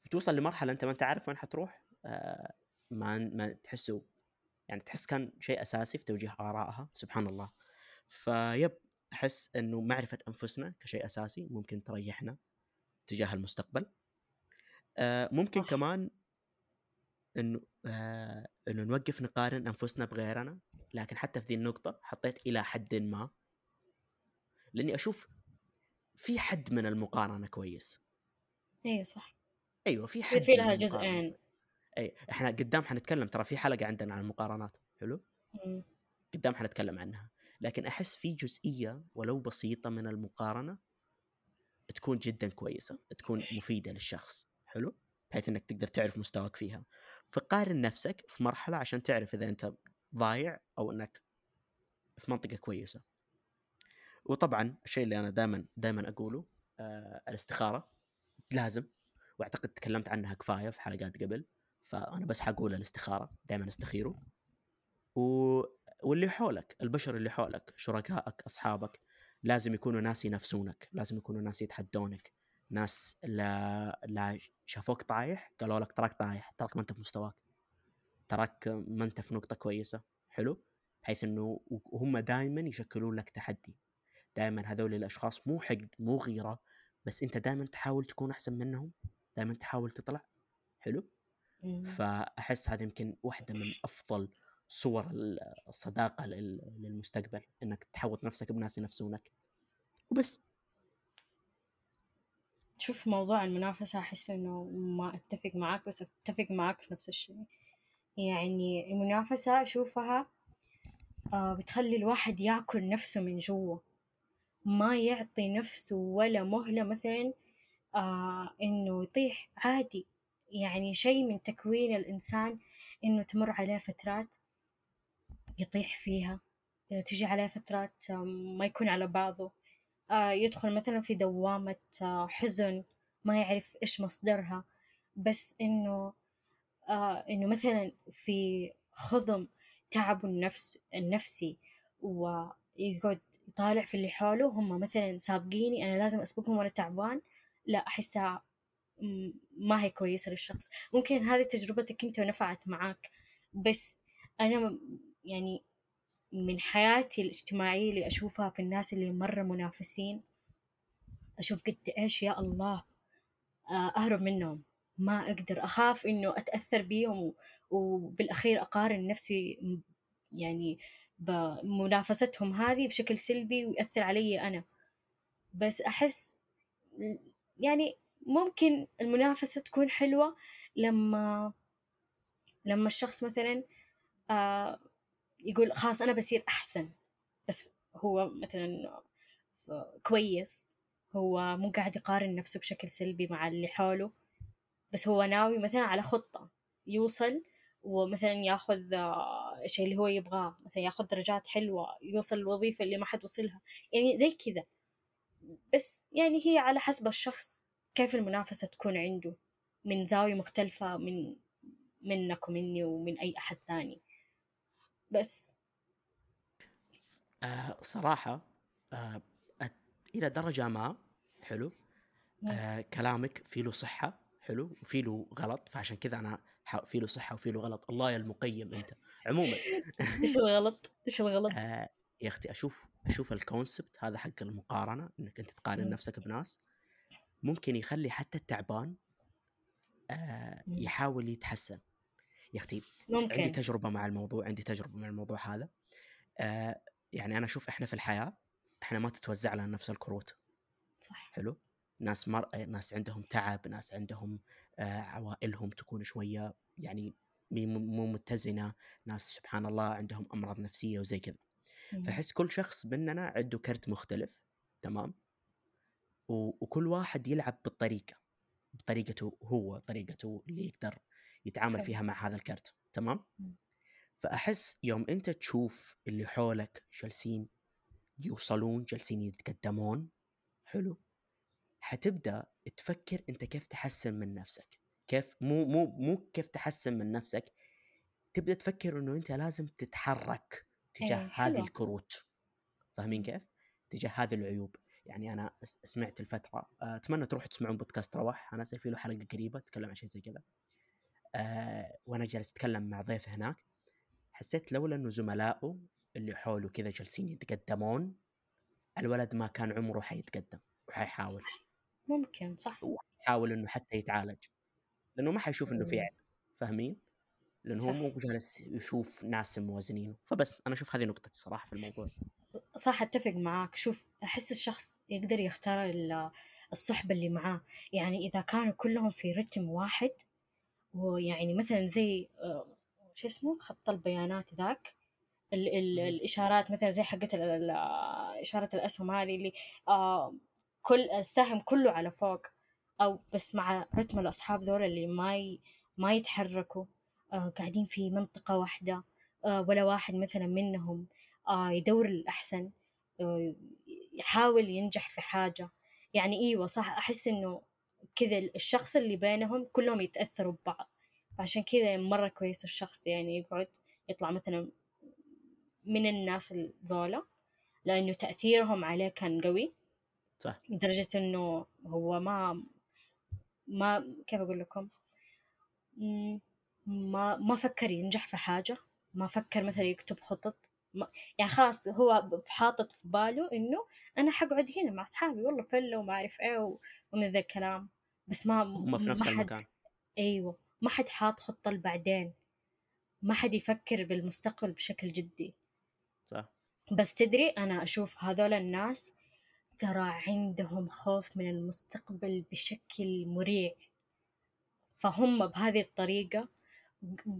بتوصل لمرحلة أنت ما أنت عارف وين حتروح آه ما ما تحسه يعني تحس كان شيء أساسي في توجيه آرائها سبحان الله. فيب أحس إنه معرفة أنفسنا كشيء أساسي ممكن تريحنا تجاه المستقبل. آه ممكن صح. كمان إنه آه إنه نوقف نقارن أنفسنا بغيرنا لكن حتى في ذي النقطة حطيت إلى حد ما. لإني أشوف في حد من المقارنة كويس. أيوه صح. أيوه في حد في لها. جزئين. اي إحنا قدام حنتكلم ترى في حلقة عندنا عن المقارنات حلو؟ مم. قدام حنتكلم عنها لكن أحس في جزئية ولو بسيطة من المقارنة تكون جدا كويسة تكون مفيدة للشخص حلو؟ بحيث إنك تقدر تعرف مستواك فيها. فقارن نفسك في مرحلة عشان تعرف إذا أنت ضايع أو إنك في منطقة كويسة. وطبعا الشيء اللي أنا دائما دائما أقوله آه الاستخارة لازم وأعتقد تكلمت عنها كفاية في حلقات قبل. فأنا بس حقول الاستخارة دائما استخيروا و... واللي حولك البشر اللي حولك شركائك أصحابك لازم يكونوا ناس ينافسونك لازم يكونوا ناس يتحدونك ناس لا لا شافوك طايح قالوا لك تراك طايح تراك ما أنت في مستواك تراك ما أنت في نقطة كويسة. حلو؟ بحيث إنه وهم دائما يشكلون لك تحدي. دائما هذول الأشخاص مو حقد مو غيرة بس أنت دائما تحاول تكون أحسن منهم دائما تحاول تطلع. حلو. فأحس هذه يمكن واحدة من أفضل صور ال- الصداقه لل- للمستقبل إنك تحوط نفسك بناس ينافسونك. وبس. شوف موضوع المنافسة أحس إنه ما أتفق معاك بس أتفق معاك في نفس الشيء. يعني المنافسة أشوفها آه بتخلي الواحد يأكل نفسه من جوا. ما يعطي نفسه ولا مهلة مثلا آه إنه يطيح. عادي. يعني شيء من تكوين الإنسان إنه تمر عليه فترات يطيح فيها تجي عليه فترات ما يكون على بعضه. آه، يدخل مثلا في دوامة آه، حزن ما يعرف إيش مصدرها. بس إنه آه، إنه مثلا في خضم تعبه النفس النفسي ويقعد يطالع في اللي حوله هم مثلا سابقيني أنا لازم أسبقهم وأنا تعبان لا أحسها ما هي كويسة للشخص. ممكن هذه تجربتك أنت ونفعت معاك بس أنا يعني من حياتي الاجتماعية اللي أشوفها في الناس اللي مرة منافسين أشوف قد إيش يا الله آه، أهرب منهم. ما أقدر أخاف إنه أتأثر بيهم وبالأخير أقارن نفسي يعني بمنافستهم هذه بشكل سلبي ويأثر علي أنا. بس أحس يعني ممكن المنافسة تكون حلوة لما لما الشخص مثلا آه يقول خلاص أنا بصير أحسن. بس هو مثلا كويس. هو مو قاعد يقارن نفسه بشكل سلبي مع اللي حوله. بس هو ناوي مثلا على خطة يوصل ومثلا ياخذ آه، الشيء اللي هو يبغاه. مثلا ياخذ درجات حلوة يوصل الوظيفة اللي ما حد وصلها. يعني زي كذا. بس يعني هي على حسب الشخص. كيف المنافسة تكون عنده من زاوية مختلفة من منك ومني ومن أي أحد ثاني بس آه صراحة آه أت- إلى درجة ما حلو. آه كلامك فيه له صحة حلو وفي له غلط فعشان كذا أنا ح- في له صحة وفي له غلط الله يا المقيم أنت عموما إيش الغلط؟ إيش الغلط؟ آه يا أختي أشوف أشوف الكونسبت هذا حق المقارنة إنك أنت تقارن. نفسك بناس ممكن يخلي حتى التعبان آه مم. يحاول يتحسن. يا أختي عندي ممكن. تجربة مع الموضوع عندي تجربة مع الموضوع هذا. آه يعني أنا أشوف إحنا في الحياة إحنا ما تتوزع لنا نفس الكروت. صح. حلو؟ ناس مر... ناس عندهم تعب ناس عندهم آه عوائلهم تكون شوية يعني مو متزنة. ناس سبحان الله عندهم أمراض نفسية وزي كذا. مم. فأحس كل شخص مننا عنده كرت مختلف تمام. وكل واحد يلعب بالطريقة بطريقته هو طريقته اللي يقدر يتعامل حلو. فيها مع هذا الكرت تمام. فأحس يوم أنت تشوف اللي حولك جالسين يوصلون جالسين يتقدمون حلو حتبدأ تفكر أنت كيف تحسن من نفسك كيف مو مو مو كيف تحسن من نفسك تبدأ تفكر إنه أنت لازم تتحرك تجاه إيه، هذه. الكروت فاهمين كيف؟ تجاه هذه العيوب يعني أنا سمعت الفترة أتمنى تروحوا تسمعون بودكاست رواح أنا في له حلقة قريبة تكلم عن شيء زي كذا. أه وأنا جالس أتكلم مع ضيف هناك. حسيت لولا إنه زملائه اللي حوله كذا جالسين يتقدمون الولد ما كان عمره حيتقدم وحيحاول. ممكن صح. يحاول إنه حتى يتعالج. لأنه ما حيشوف إنه في. عيب فاهمين؟ لأنه هو. مو جالس يشوف ناس موازنينه. فبس أنا أشوف هذه نقطة الصراحة في الموضوع. صح أتفق معاك. شوف أحس الشخص يقدر يختار ال- الصحبة اللي معاه. يعني إذا كانوا كلهم في رتم واحد ويعني مثلا زي آه، شو اسمه خط البيانات ذاك ال ال مم. الإشارات مثلا زي حقت ال- ال- إشارة الأسهم هذه اللي آه كل السهم كله على فوق أو بس مع رتم الأصحاب ذول اللي ما ي ما يتحركوا آه قاعدين في منطقة واحدة آه ولا واحد مثلا منهم. يدور الأحسن آه يحاول ينجح في حاجة. يعني إيوة صح أحس إنه كذا الشخص اللي بينهم كلهم يتأثروا ببعض. عشان كذا مرة كويس الشخص يعني يقعد يطلع مثلا من الناس ذولا لأنه تأثيرهم عليه كان قوي. صح. لدرجة إنه هو ما ما كيف أقول لكم؟ ما ما فكر ينجح في حاجة ما فكر مثلا يكتب خطط. ما يعني خلاص هو حاطط في باله إنه أنا حقعد هنا مع أصحابي والله فلة وما أعرف إيه و- ومن ذا الكلام. بس ما هم في نفس ما حد المكان. أيوة ما حد حاط خطة لبعدين. ما حد يفكر بالمستقبل بشكل جدي. صح. بس تدري أنا أشوف هذول الناس ترى عندهم خوف من المستقبل بشكل مريع. فهم بهذه الطريقة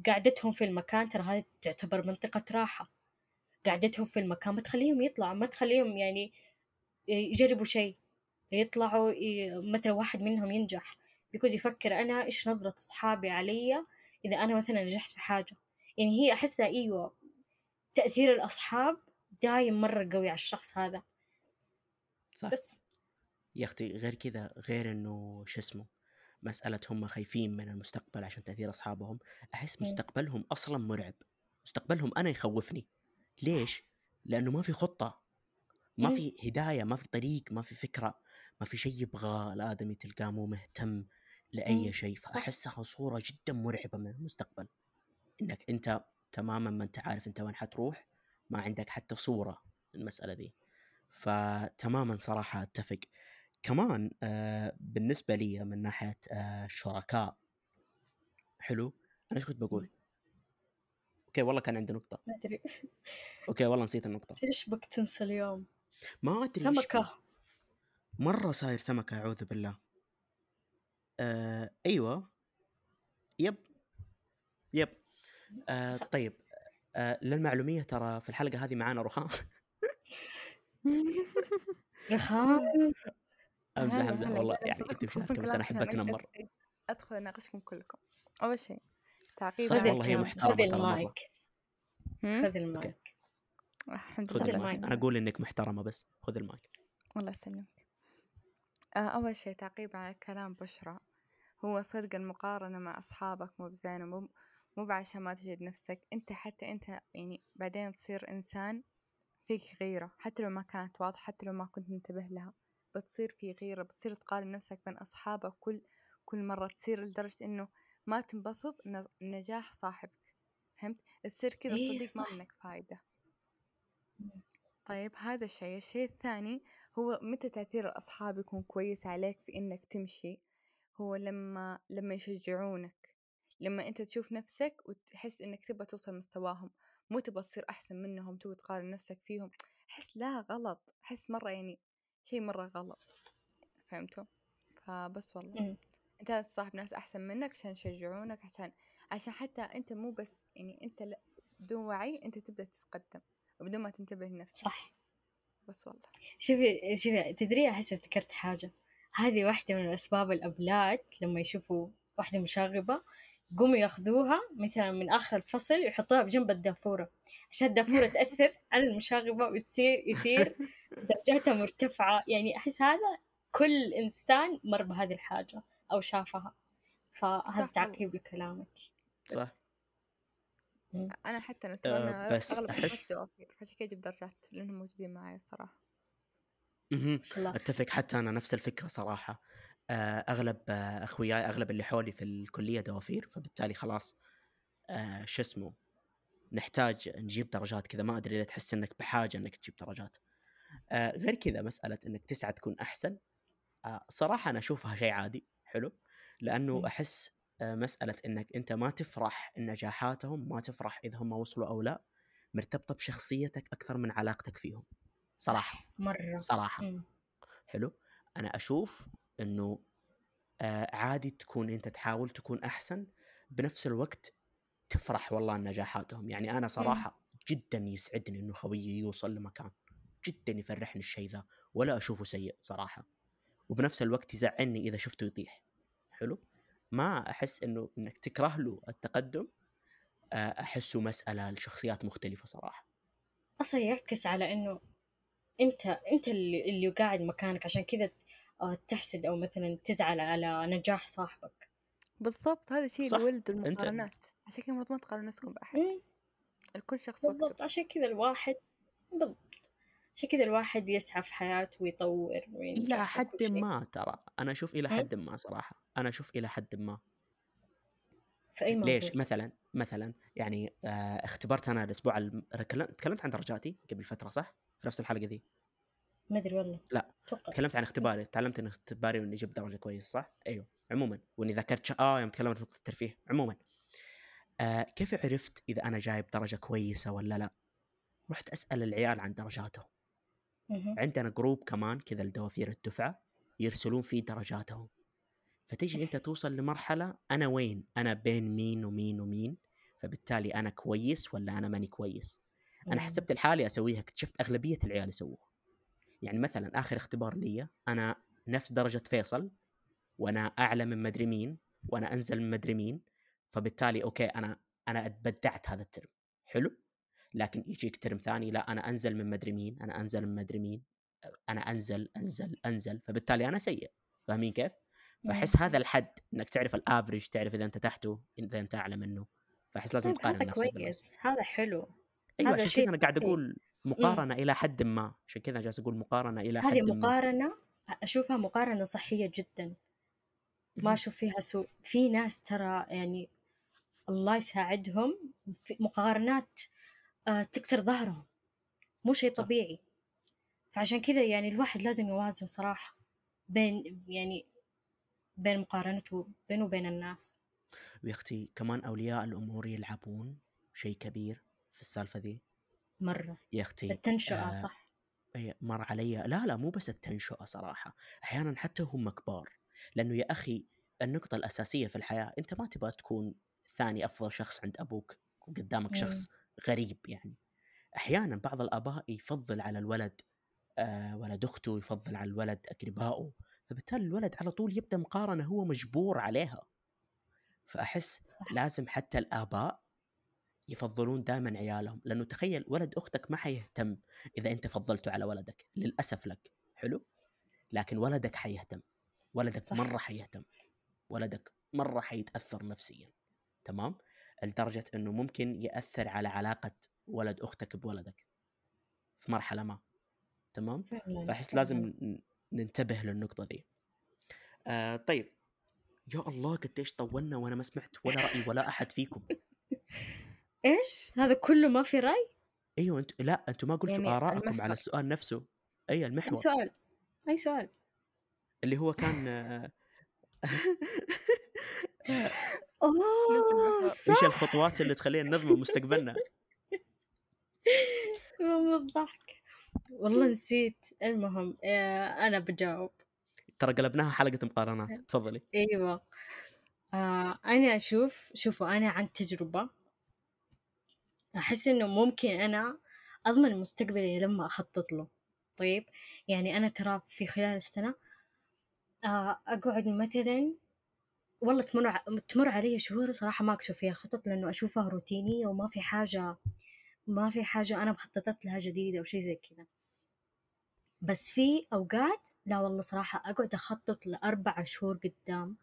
قعدتهم في المكان ترى هذه تعتبر منطقة راحة. قعدتهم في المكان ما تخليهم يطلعوا ما تخليهم يعني يجربوا شيء يطلعوا مثلا واحد منهم ينجح بيكون يفكر أنا إيش نظرة أصحابي علي إذا أنا مثلا نجحت في حاجة؟ يعني هي أحسها أيوة تأثير الأصحاب دايم مرة قوي على الشخص هذا. صح. بس. يا أختي غير كذا غير إنه شو اسمه مسألة هم خايفين من المستقبل عشان تأثير أصحابهم أحس مم. مستقبلهم أصلا مرعب مستقبلهم أنا يخوفني. ليش؟ لأنه ما في خطة ما مم. في هداية ما في طريق ما في فكرة ما في شيء يبغاه الآدمي تلقاه مو مهتم لأي مم. شيء صح. فأحسها صورة جدا مرعبة من المستقبل إنك أنت تماما ما أنت عارف أنت وين حتروح ما عندك حتى صورة المسألة ذي فتماما صراحة أتفق كمان آه بالنسبة لي من ناحية آه الشركاء حلو أنا إيش كنت بقول؟ okay والله كان عندي نقطة. ما أدري. okay والله نسيت النقطة. إيش بك تنسى اليوم؟ ما سمكة. بي. مرة صاير سمكة أعوذ بالله. آه أيوة. yep. yep. آه. طيب. آه للمعلومية ترى في الحلقة هذه معانا رخام. رخام. أمزح هلا والله يعني أنا كلامكم أحب عشان أتنمر أد- أدخل أناقشكم كلكم. أول شيء تعقيب صح والله هي. محترمة خذ. المايك؟ خذ المايك. الحمد خذ المايك. أنا أقول إنك محترمة بس. خذ المايك. الله يسلمك. آه، أول شيء تعقيب على كلام بشرى. هو صدق المقارنة مع أصحابك مو بزينة مو مو بعشان ما تجد نفسك. أنت حتى أنت يعني بعدين تصير إنسان فيك غيرة. حتى لو ما كانت واضحة حتى لو ما كنت منتبه لها. بتصير في غيرة. بتصير تقارن نفسك بين أصحابك كل كل مرة. تصير لدرجة إنه ما تنبسط نجاح صاحبك. فهمت؟ تصير كذا إيه صديق ما. منك فايدة. طيب هذا الشيء. الشيء الثاني هو متى تأثير الأصحاب يكون كويس عليك في إنك تمشي؟ هو لما لما يشجعونك. لما أنت تشوف نفسك وتحس إنك تبغى توصل مستواهم مو تبغى تصير أحسن منهم تبغى تقارن نفسك فيهم. أحس لا غلط. أحس مرة يعني شيء مرة غلط. فهمتوا؟ فبس والله. أنت تصاحب ناس أحسن منك عشان يشجعونك عشان عشان حتى أنت مو بس يعني أنت بدون وعي أنت تبدأ تتقدم وبدون ما تنتبه لنفسك. صح. بس والله. شوفي شوفي تدري أحس افتكرت حاجة؟ هذه واحدة من أسباب الأبلات لما يشوفوا واحدة مشاغبة يقوموا ياخذوها مثلا من آخر الفصل يحطوها بجنب الدافورة. عشان الدافورة تأثر على المشاغبة وتصير يصير درجاتها مرتفعة. يعني أحس هذا كل إنسان مر بهذه الحاجة. أو شافها فهذا. تعقيب لكلامك بس. صح. أنا حتى أنا ترى أنا بس أغلب أحس- عشان كذا أجيب درجات لأنهم موجودين معي الصراحة. مهم. ما شاء الله. أتفق حتى أنا نفس الفكرة صراحة. آه، أغلب آه، أخوياي أغلب اللي حولي في الكلية دوافير فبالتالي خلاص آه، شو اسمه نحتاج نجيب درجات كذا. ما أدري ليه تحس إنك بحاجة إنك تجيب درجات. آه غير كذا مسألة إنك تسعى تكون أحسن. آه صراحة أنا أشوفها شيء عادي. حلو لأنه مم. أحس آه مسألة إنك أنت ما تفرح نجاحاتهم ما تفرح إذا هم وصلوا أو لا مرتبطة بشخصيتك أكثر من علاقتك فيهم. صراحة. مرة. صراحة. مم. حلو؟ أنا أشوف إنه آه عادي تكون أنت تحاول تكون أحسن بنفس الوقت تفرح والله نجاحاتهم. يعني أنا صراحة جدا يسعدني إنه خويي يوصل لمكان جدا يفرحني الشيء ذا ولا أشوفه سيء صراحة. وبنفس الوقت يزعلني إذا شفته يطيح. حلو؟ ما أحس إنه إنك تكره له التقدم آه، أحسه مسألة لشخصيات مختلفة صراحة. أصلا يعكس على إنه أنت أنت اللي, اللي قاعد مكانك عشان كذا آه، تحسد أو مثلا تزعل على نجاح صاحبك. بالضبط هذا الشيء صح، اللي ولد أنت- المقارنات. عشان كذا المفروض ما تقارن نفسكم بأحد. مم، الكل شخص وقته. بالضبط عشان كذا الواحد بالضبط. عشان كذا الواحد يسعى في حياته ويطور وكل حد. ما ترى. أنا أشوف إلى هم؟ حد ما صراحة. أنا أشوف إلى حد ما. في أي موضوع؟ ليش مثلا مثلا يعني آه اختبرت أنا الأسبوع الم... تكلمت عن درجاتي قبل فترة صح؟ في نفس الحلقة ذي؟ ما أدري والله. لا. أتوقع تكلمت عن اختباري. تعلمت إن اختباري وإني جبت درجة كويسة صح؟ أيوه. عموما وإني ذكرت ش... آه يوم تكلمت في نقطة الترفيه. عموما آه كيف عرفت إذا أنا جايب درجة كويسة ولا لا؟ رحت أسأل العيال عن درجاتهم. عندنا جروب كمان كذا لدوافير الدفعة يرسلون فيه درجاتهم. فتجي أنت توصل لمرحلة أنا وين؟ أنا بين مين ومين ومين؟ فبالتالي أنا كويس ولا أنا ماني كويس؟ أنا. حسبت لحالي اسويها اكتشفت أغلبية العيال يسووها. يعني مثلا آخر اختبار لي أنا نفس درجة فيصل وأنا أعلى من مدري مين وأنا أنزل من مدري مين فبالتالي okay أنا أنا أبدعت هذا ال term. حلو؟ لكن يجيك term ثاني لا أنا أنزل من مدري مين أنا أنزل من مدري مين أنا أنزل أنزل أنزل فبالتالي أنا سيء فاهمين كيف؟ فاحس مم. هذا الحد إنك تعرف الافرج تعرف إذا أنت تحته إذا أنت أعلى منه فاحس لازم طيب تقارن هذا بالناس كويس هذا حلو أيوه هذا عشان شيء كذا أنا قاعد. أقول مقارنة إلى حد ما عشان كذا جالس أقول مقارنة إلى حد هذه ما مقارنة أشوفها مقارنة صحية جدا ما. أشوف فيها سوء في ناس ترى يعني الله يساعدهم في مقارنات آه، تكسر ظهرهم. مو شيء. طبيعي. فعشان كذا يعني الواحد لازم يوازن صراحة بين يعني بين مقارنته بينه وبين الناس. ويا أختي كمان أولياء الأمور يلعبون شيء كبير في السالفة ذي؟ مرة. يا أختي التنشئة آه، صح. مر علي. لا لا مو بس التنشئة صراحة أحيانا حتى هم كبار. لأنه يا أخي النقطة الأساسية في الحياة أنت ما تبغى تكون ثاني أفضل شخص عند أبوك وقدامك. شخص غريب يعني. أحيانا بعض الآباء يفضل على الولد آه ولد أخته يفضل على الولد اقربائه فبالتالي الولد على طول يبدأ مقارنة هو مجبور عليها. فأحس صح. لازم حتى الآباء يفضلون دائما عيالهم لأنه تخيل ولد أختك ما حيهتم إذا أنت فضلته على ولدك للأسف لك. حلو؟ لكن ولدك حيهتم ولدك صح. مرة حيهتم ولدك مرة حيتأثر نفسيا تمام؟ لدرجة إنه ممكن يأثر على علاقة ولد أختك بولدك في مرحلة ما تمام؟ فأحس. لازم ننتبه للنقطة ذي آه طيب. يا الله قديش طولنا وأنا ما سمعت ولا رأي ولا أحد فيكم. إيش؟ هذا كله ما في رأي؟ أيوه انت لا أنتم ما قلتوا يعني ارائكم على. السؤال نفسه. أي أي المحور سؤال. أي سؤال. اللي هو كان آه، المحور. صح إيش الخطوات اللي تخلينا نضمن مستقبلنا؟ من الضحك. والله نسيت. المهم آه، أنا بجاوب. ترى قلبناها حلقة مقارنات. تفضلي. أيوة. آه أنا أشوف شوفوا أنا عن تجربة. أحس إنه ممكن أنا أضمن مستقبلي لما أخطط له. طيب يعني أنا ترى في خلال السنة آه أقعد مثلا والله تمر ع- تمر علي شهور صراحة ما أكتب فيها خطط لأنه أشوفها روتينية وما في حاجة ما في حاجة أنا مخططت لها جديدة أو شيء زي كذا. بس في أوقات لا والله صراحة أقعد أخطط لأربع شهور قدام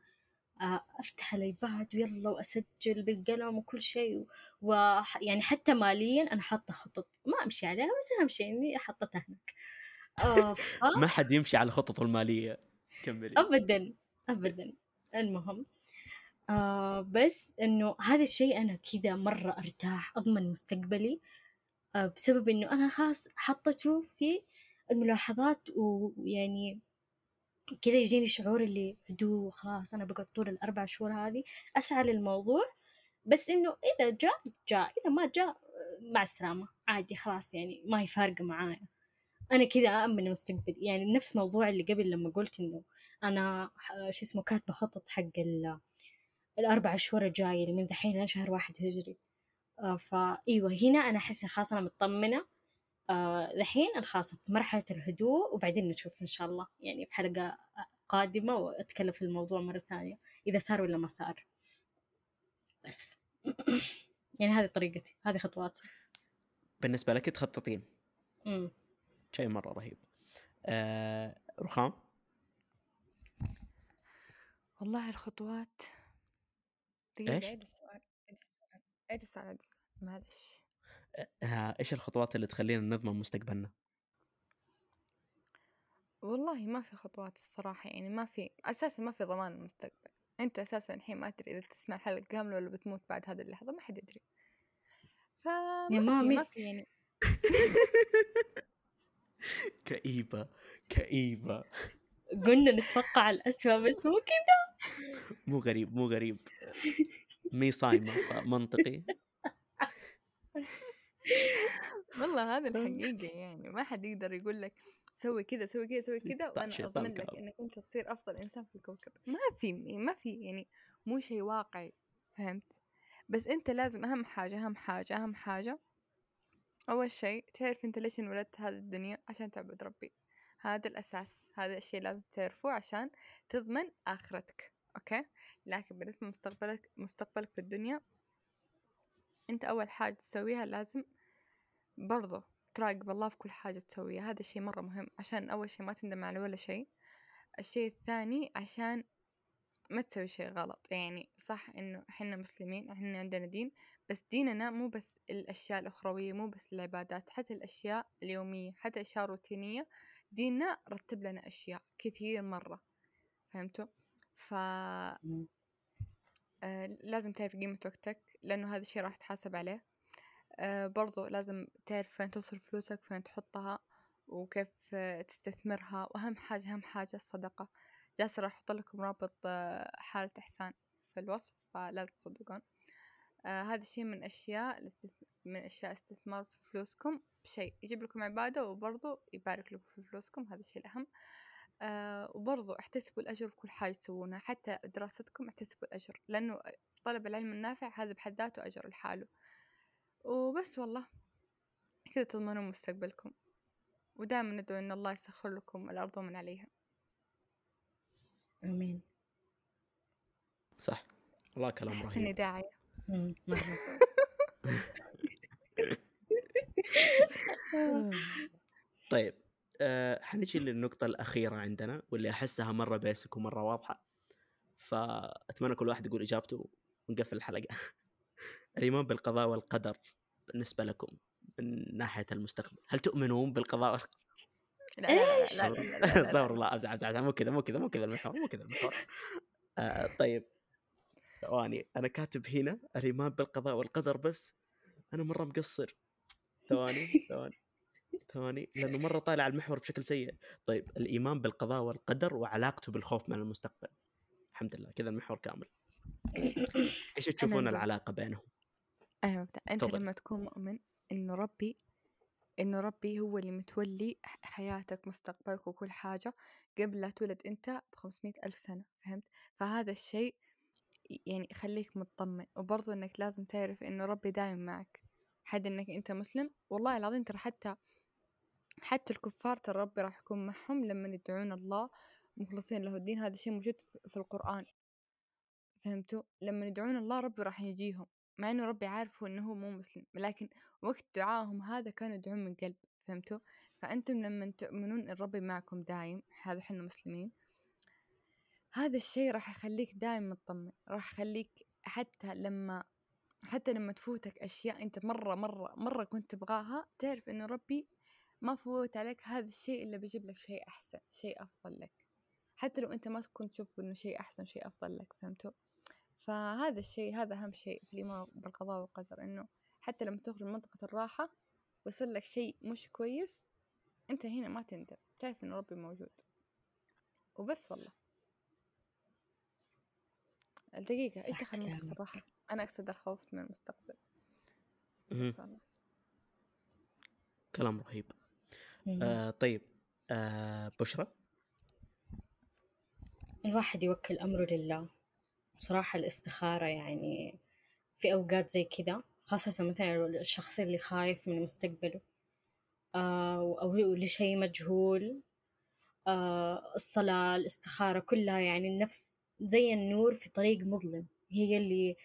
آه، أفتح الأيباد ويلا وأسجل بالقلم وكل شيء ويعني حتى ماليا أنا حاطة خطط ما أمشي عليها بس أهم شيء إني حطيتها هناك. آه، ف- ما حد يمشي على خططه المالية. كملي. ابدا ابدا. المهم آه بس إنه هذا الشيء أنا كذا مرة أرتاح أضمن مستقبلي آه بسبب إنه أنا خلاص حطيته في الملاحظات ويعني كذا يجيني شعور اللي هدوء خلاص أنا بقعد طول الأربع شهور هذه أسعى للموضوع بس إنه إذا جاء جاء إذا ما جاء مع السلامة عادي خلاص يعني ما هي فارقة معايا. أنا كذا أأمن المستقبل يعني نفس موضوع اللي قبل لما قلت إنه أنا شو اسمه كاتبة خطط حق الأربع شهور الجاية اللي من دحين شهر واحد هجري. آه فأيوة هنا أنا أحس خلاص أنا مطمنة. آه خلاص في مرحلة الهدوء وبعدين نشوف إن شاء الله يعني في حلقة قادمة وأتكلم في الموضوع مرة ثانية إذا صار ولا ما صار. بس. يعني هذه طريقتي هذه خطواتي. بالنسبة لك تخططين؟ شيء مرة رهيب. آه رخام؟ والله الخطوات إيش؟ دقيقة عيد السؤال عيد السؤال عيد السؤال عيد السؤال معلش آه إيش الخطوات اللي تخلينا نضمن مستقبلنا؟ والله ما في خطوات الصراحة يعني ما في أساسا ما في ضمان المستقبل أنت أساسا الحين ما تدري إذا تسمع الحلقة كاملة ولا بتموت بعد هذه اللحظة ما حد يدري فما يا في مامي. ما في يعني كئيبة كئيبة قلنا نتوقع الأسوأ بس مو كذا مو غريب مو غريب. مي صايمة فمنطقي. والله هذا الحقيقة يعني ما حد يقدر يقول لك سوي كذا سوي كذا سوي كذا عشان أضمن لك كلام. إنك أنت تصير أفضل إنسان في الكوكب. ما في ما في يعني مو شيء واقعي فهمت؟ بس أنت لازم أهم حاجة أهم حاجة أهم حاجة أول شيء تعرف أنت ليش انولدت هذه الدنيا عشان تعبد ربي. هذا الأساس هذا الشيء لازم تعرفه عشان تضمن آخرتك okay؟ لكن بالنسبة لمستقبلك مستقبلك في الدنيا أنت أول حاجة تسويها لازم برضو تراقب الله في كل حاجة تسويها هذا الشيء مرة مهم عشان أول شيء ما تندم على ولا شيء. الشيء الثاني عشان ما تسوي شيء غلط يعني صح إنه إحنا مسلمين إحنا عندنا دين بس ديننا مو بس الأشياء الأخروية مو بس العبادات حتى الأشياء اليومية حتى الأشياء الروتينية ديننا رتب لنا أشياء كثير مرة فهمتوا؟ ف آه، لازم تعرف قيمة وقتك لأنه هذا الشيء راح تحاسب عليه. آه، برضو لازم تعرف فين تصرف فلوسك فين تحطها وكيف آه، تستثمرها. وأهم حاجة أهم حاجة الصدقة. جالسة راح أحط لكم رابط حالة إحسان في الوصف فلازم تصدقون هذا الشيء من أشياء. من أشياء استثمار في فلوسكم. بشيء يجيب لكم عبادة وبرضو يبارك لكم في فلوسكم هذا الشيء الأهم. آه وبرضو احتسبوا الأجر في كل حاجة تسوونها حتى دراستكم احتسبوا الأجر لأنه طلب العلم النافع هذا بحد ذاته أجر لحاله. وبس والله كذا تضمنون مستقبلكم. ودائما ندعو أن الله يسخر لكم الأرض ومن عليها. آمين. صح. والله كلام أحس إني رهيب داعية طيب أه حنجي للنقطة الأخيرة عندنا واللي أحسها مرة بيسك ومرة واضحة؟ فأتمنى كل واحد يقول إجابته ونقفل الحلقة. الإيمان بالقضاء والقدر بالنسبة لكم من ناحية المستقبل. هل تؤمنون بالقضاء والقدر؟ لا لا لا. استغفر الله. أزعل أزعل مو كذا مو كذا مو كذا المحور مو كذا المحور. آه طيب. ثواني. أنا كاتب هنا الإيمان بالقضاء والقدر بس أنا مرة مقصر. ثواني ثواني ثواني لأنه مرة طالع على المحور بشكل سيء طيب الإيمان بالقضاء والقدر وعلاقته بالخوف من المستقبل الحمد لله كذا المحور كامل إيش تشوفون أقول. العلاقة بينهم؟ مبدأ أنت تفضل. لما تكون مؤمن إنه ربي إنه ربي هو اللي متولي حياتك مستقبلك وكل حاجة قبل لا تولد أنت بخمسمية ألف سنة فهمت؟ فهذا الشيء يعني يخليك مطمن وبرضه إنك لازم تعرف إنه ربي دايم معك حد إنك أنت مسلم. والله العظيم ترى حتى حتى الكفار ترى ربي راح يكون معهم لما يدعون الله مخلصين له الدين. هذا الشيء موجود في- القرآن. فهمتوا؟ لما يدعون الله ربي راح يجيهم مع إنه ربي عارفه إنه هو مو مسلم. لكن وقت دعائهم هذا كانوا يدعون من قلب. فهمتوا؟ فأنتم لما تؤمنون إن ربي معكم دايم هذا إحنا مسلمين هذا الشيء راح يخليك دايم مطمن. راح يخليك حتى لما حتى لما تفوتك أشياء أنت مرة مرة مرة كنت تبغاها تعرف إنه ربي ما فوت عليك هذا الشيء إلا بيجيب لك شيء أحسن شيء أفضل لك. حتى لو أنت ما كنت تشوف إنه شيء أحسن شيء أفضل لك فهمتوا فهذا الشيء هذا أهم شيء في الإيمان بالقضاء والقدر إنه حتى لما تخرج من منطقة الراحة ويصير لك شيء مش كويس أنت هنا ما تندم تعرف إنه ربي موجود. وبس والله. الدقيقة إيش دخل منطقة كلامك. الراحة؟ أنا أقصد الخوف من المستقبل. كلام رهيب. مم. آه طيب آه بشرى؟ الواحد يوكل أمره لله. بصراحة الاستخارة يعني في أوقات زي كذا خاصة مثلا الشخص اللي خايف من مستقبله آه أو لشيء مجهول آه الصلاة الاستخارة كلها يعني النفس زي النور في طريق مظلم. هي اللي آه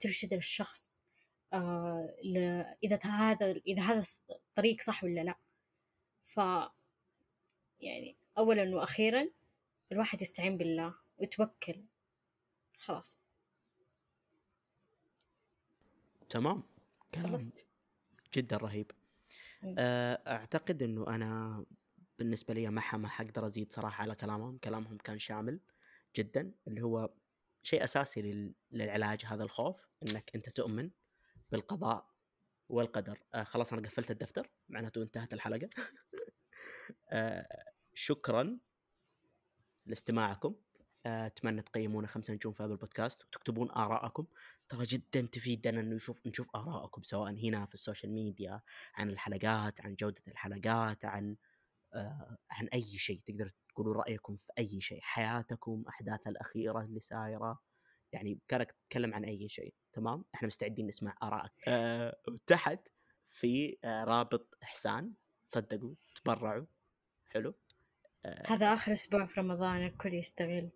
ترشد الشخص آه إذا هذا إذا هذا الطريق صح ولا لا. ف يعني أولا وأخيرا الواحد يستعين بالله ويتوكل. خلاص. تمام. كلام خلصت. جدا رهيب. آه، أعتقد إنه أنا بالنسبة لي ما حقدر أزيد صراحة على كلامهم. كلامهم كان شامل جدا اللي هو شيء أساسي لل- للعلاج هذا الخوف إنك أنت تؤمن بالقضاء والقدر. آه خلاص أنا قفلت الدفتر معناته انتهت الحلقة. آه شكرا لاستماعكم. آه، أتمنى تقيمونا خمسة نجوم في ابل بودكاست وتكتبون ارائكم ترى جدا تفيدنا إنه نشوف نشوف ارائكم سواء هنا في ال social media عن الحلقات عن جودة الحلقات عن آه عن أي شيء تقدر تقولوا رأيكم في أي شيء حياتكم احداثها الأخيرة اللي صايرة؟ يعني كانك تتكلم عن أي شيء تمام؟ إحنا مستعدين نسمع آرائك. آه وتحت في آه رابط إحسان تصدقوا تبرعوا. حلو؟ آه هذا آخر أسبوع في رمضان الكل يستغل.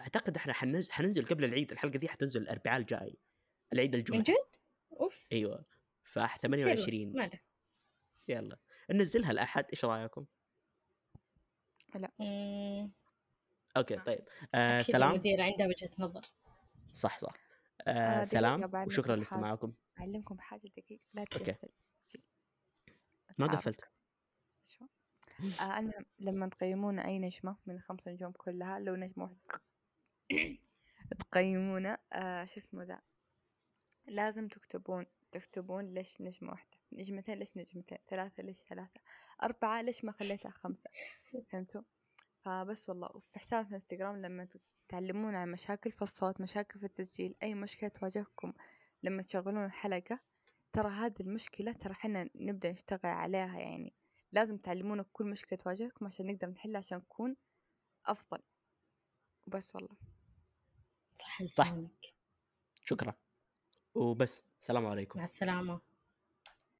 أعتقد إحنا حننزل, حننزل قبل العيد الحلقة دي حتنزل الأربعاء الجاي العيد الجمعة. من جد؟ أوف. أيوه. ف بس يلا، 28 ما له يلا. ننزلها الاحد إيش رأيكم؟ مم، أوكي طيب. آه أكيد سلام. المديرة عندها وجهة نظر. صح صح. آه، آه سلام وشكرا لاستماعكم أعلمكم بحاجة دقيقة. لا. تقفل. ما. قفلت. شو؟ آه المهم لما تقيمون أي نجمة من الخمس نجوم كلها لو نجمة واحدة تقيمونه آه شو اسمه ذا؟ لازم تكتبون تكتبون ليش نجمة واحدة؟ نجمتين ليش نجمتين ثلاثة ليش ثلاثة؟ أربعة ليش ما خليتها خمسة؟ فهمتوا؟ فبس والله وفي حساب في الانستغرام لما تعلمون عن مشاكل في الصوت مشاكل في التسجيل أي مشكلة تواجهكم لما تشغلون الحلقة ترى هذه المشكلة ترى حنا نبدأ نشتغل عليها يعني. لازم تعلمونا كل مشكلة تواجهكم عشان نقدر نحلها عشان نكون أفضل. وبس والله. صح صح. شكرا. وبس. السلام عليكم. مع السلامة.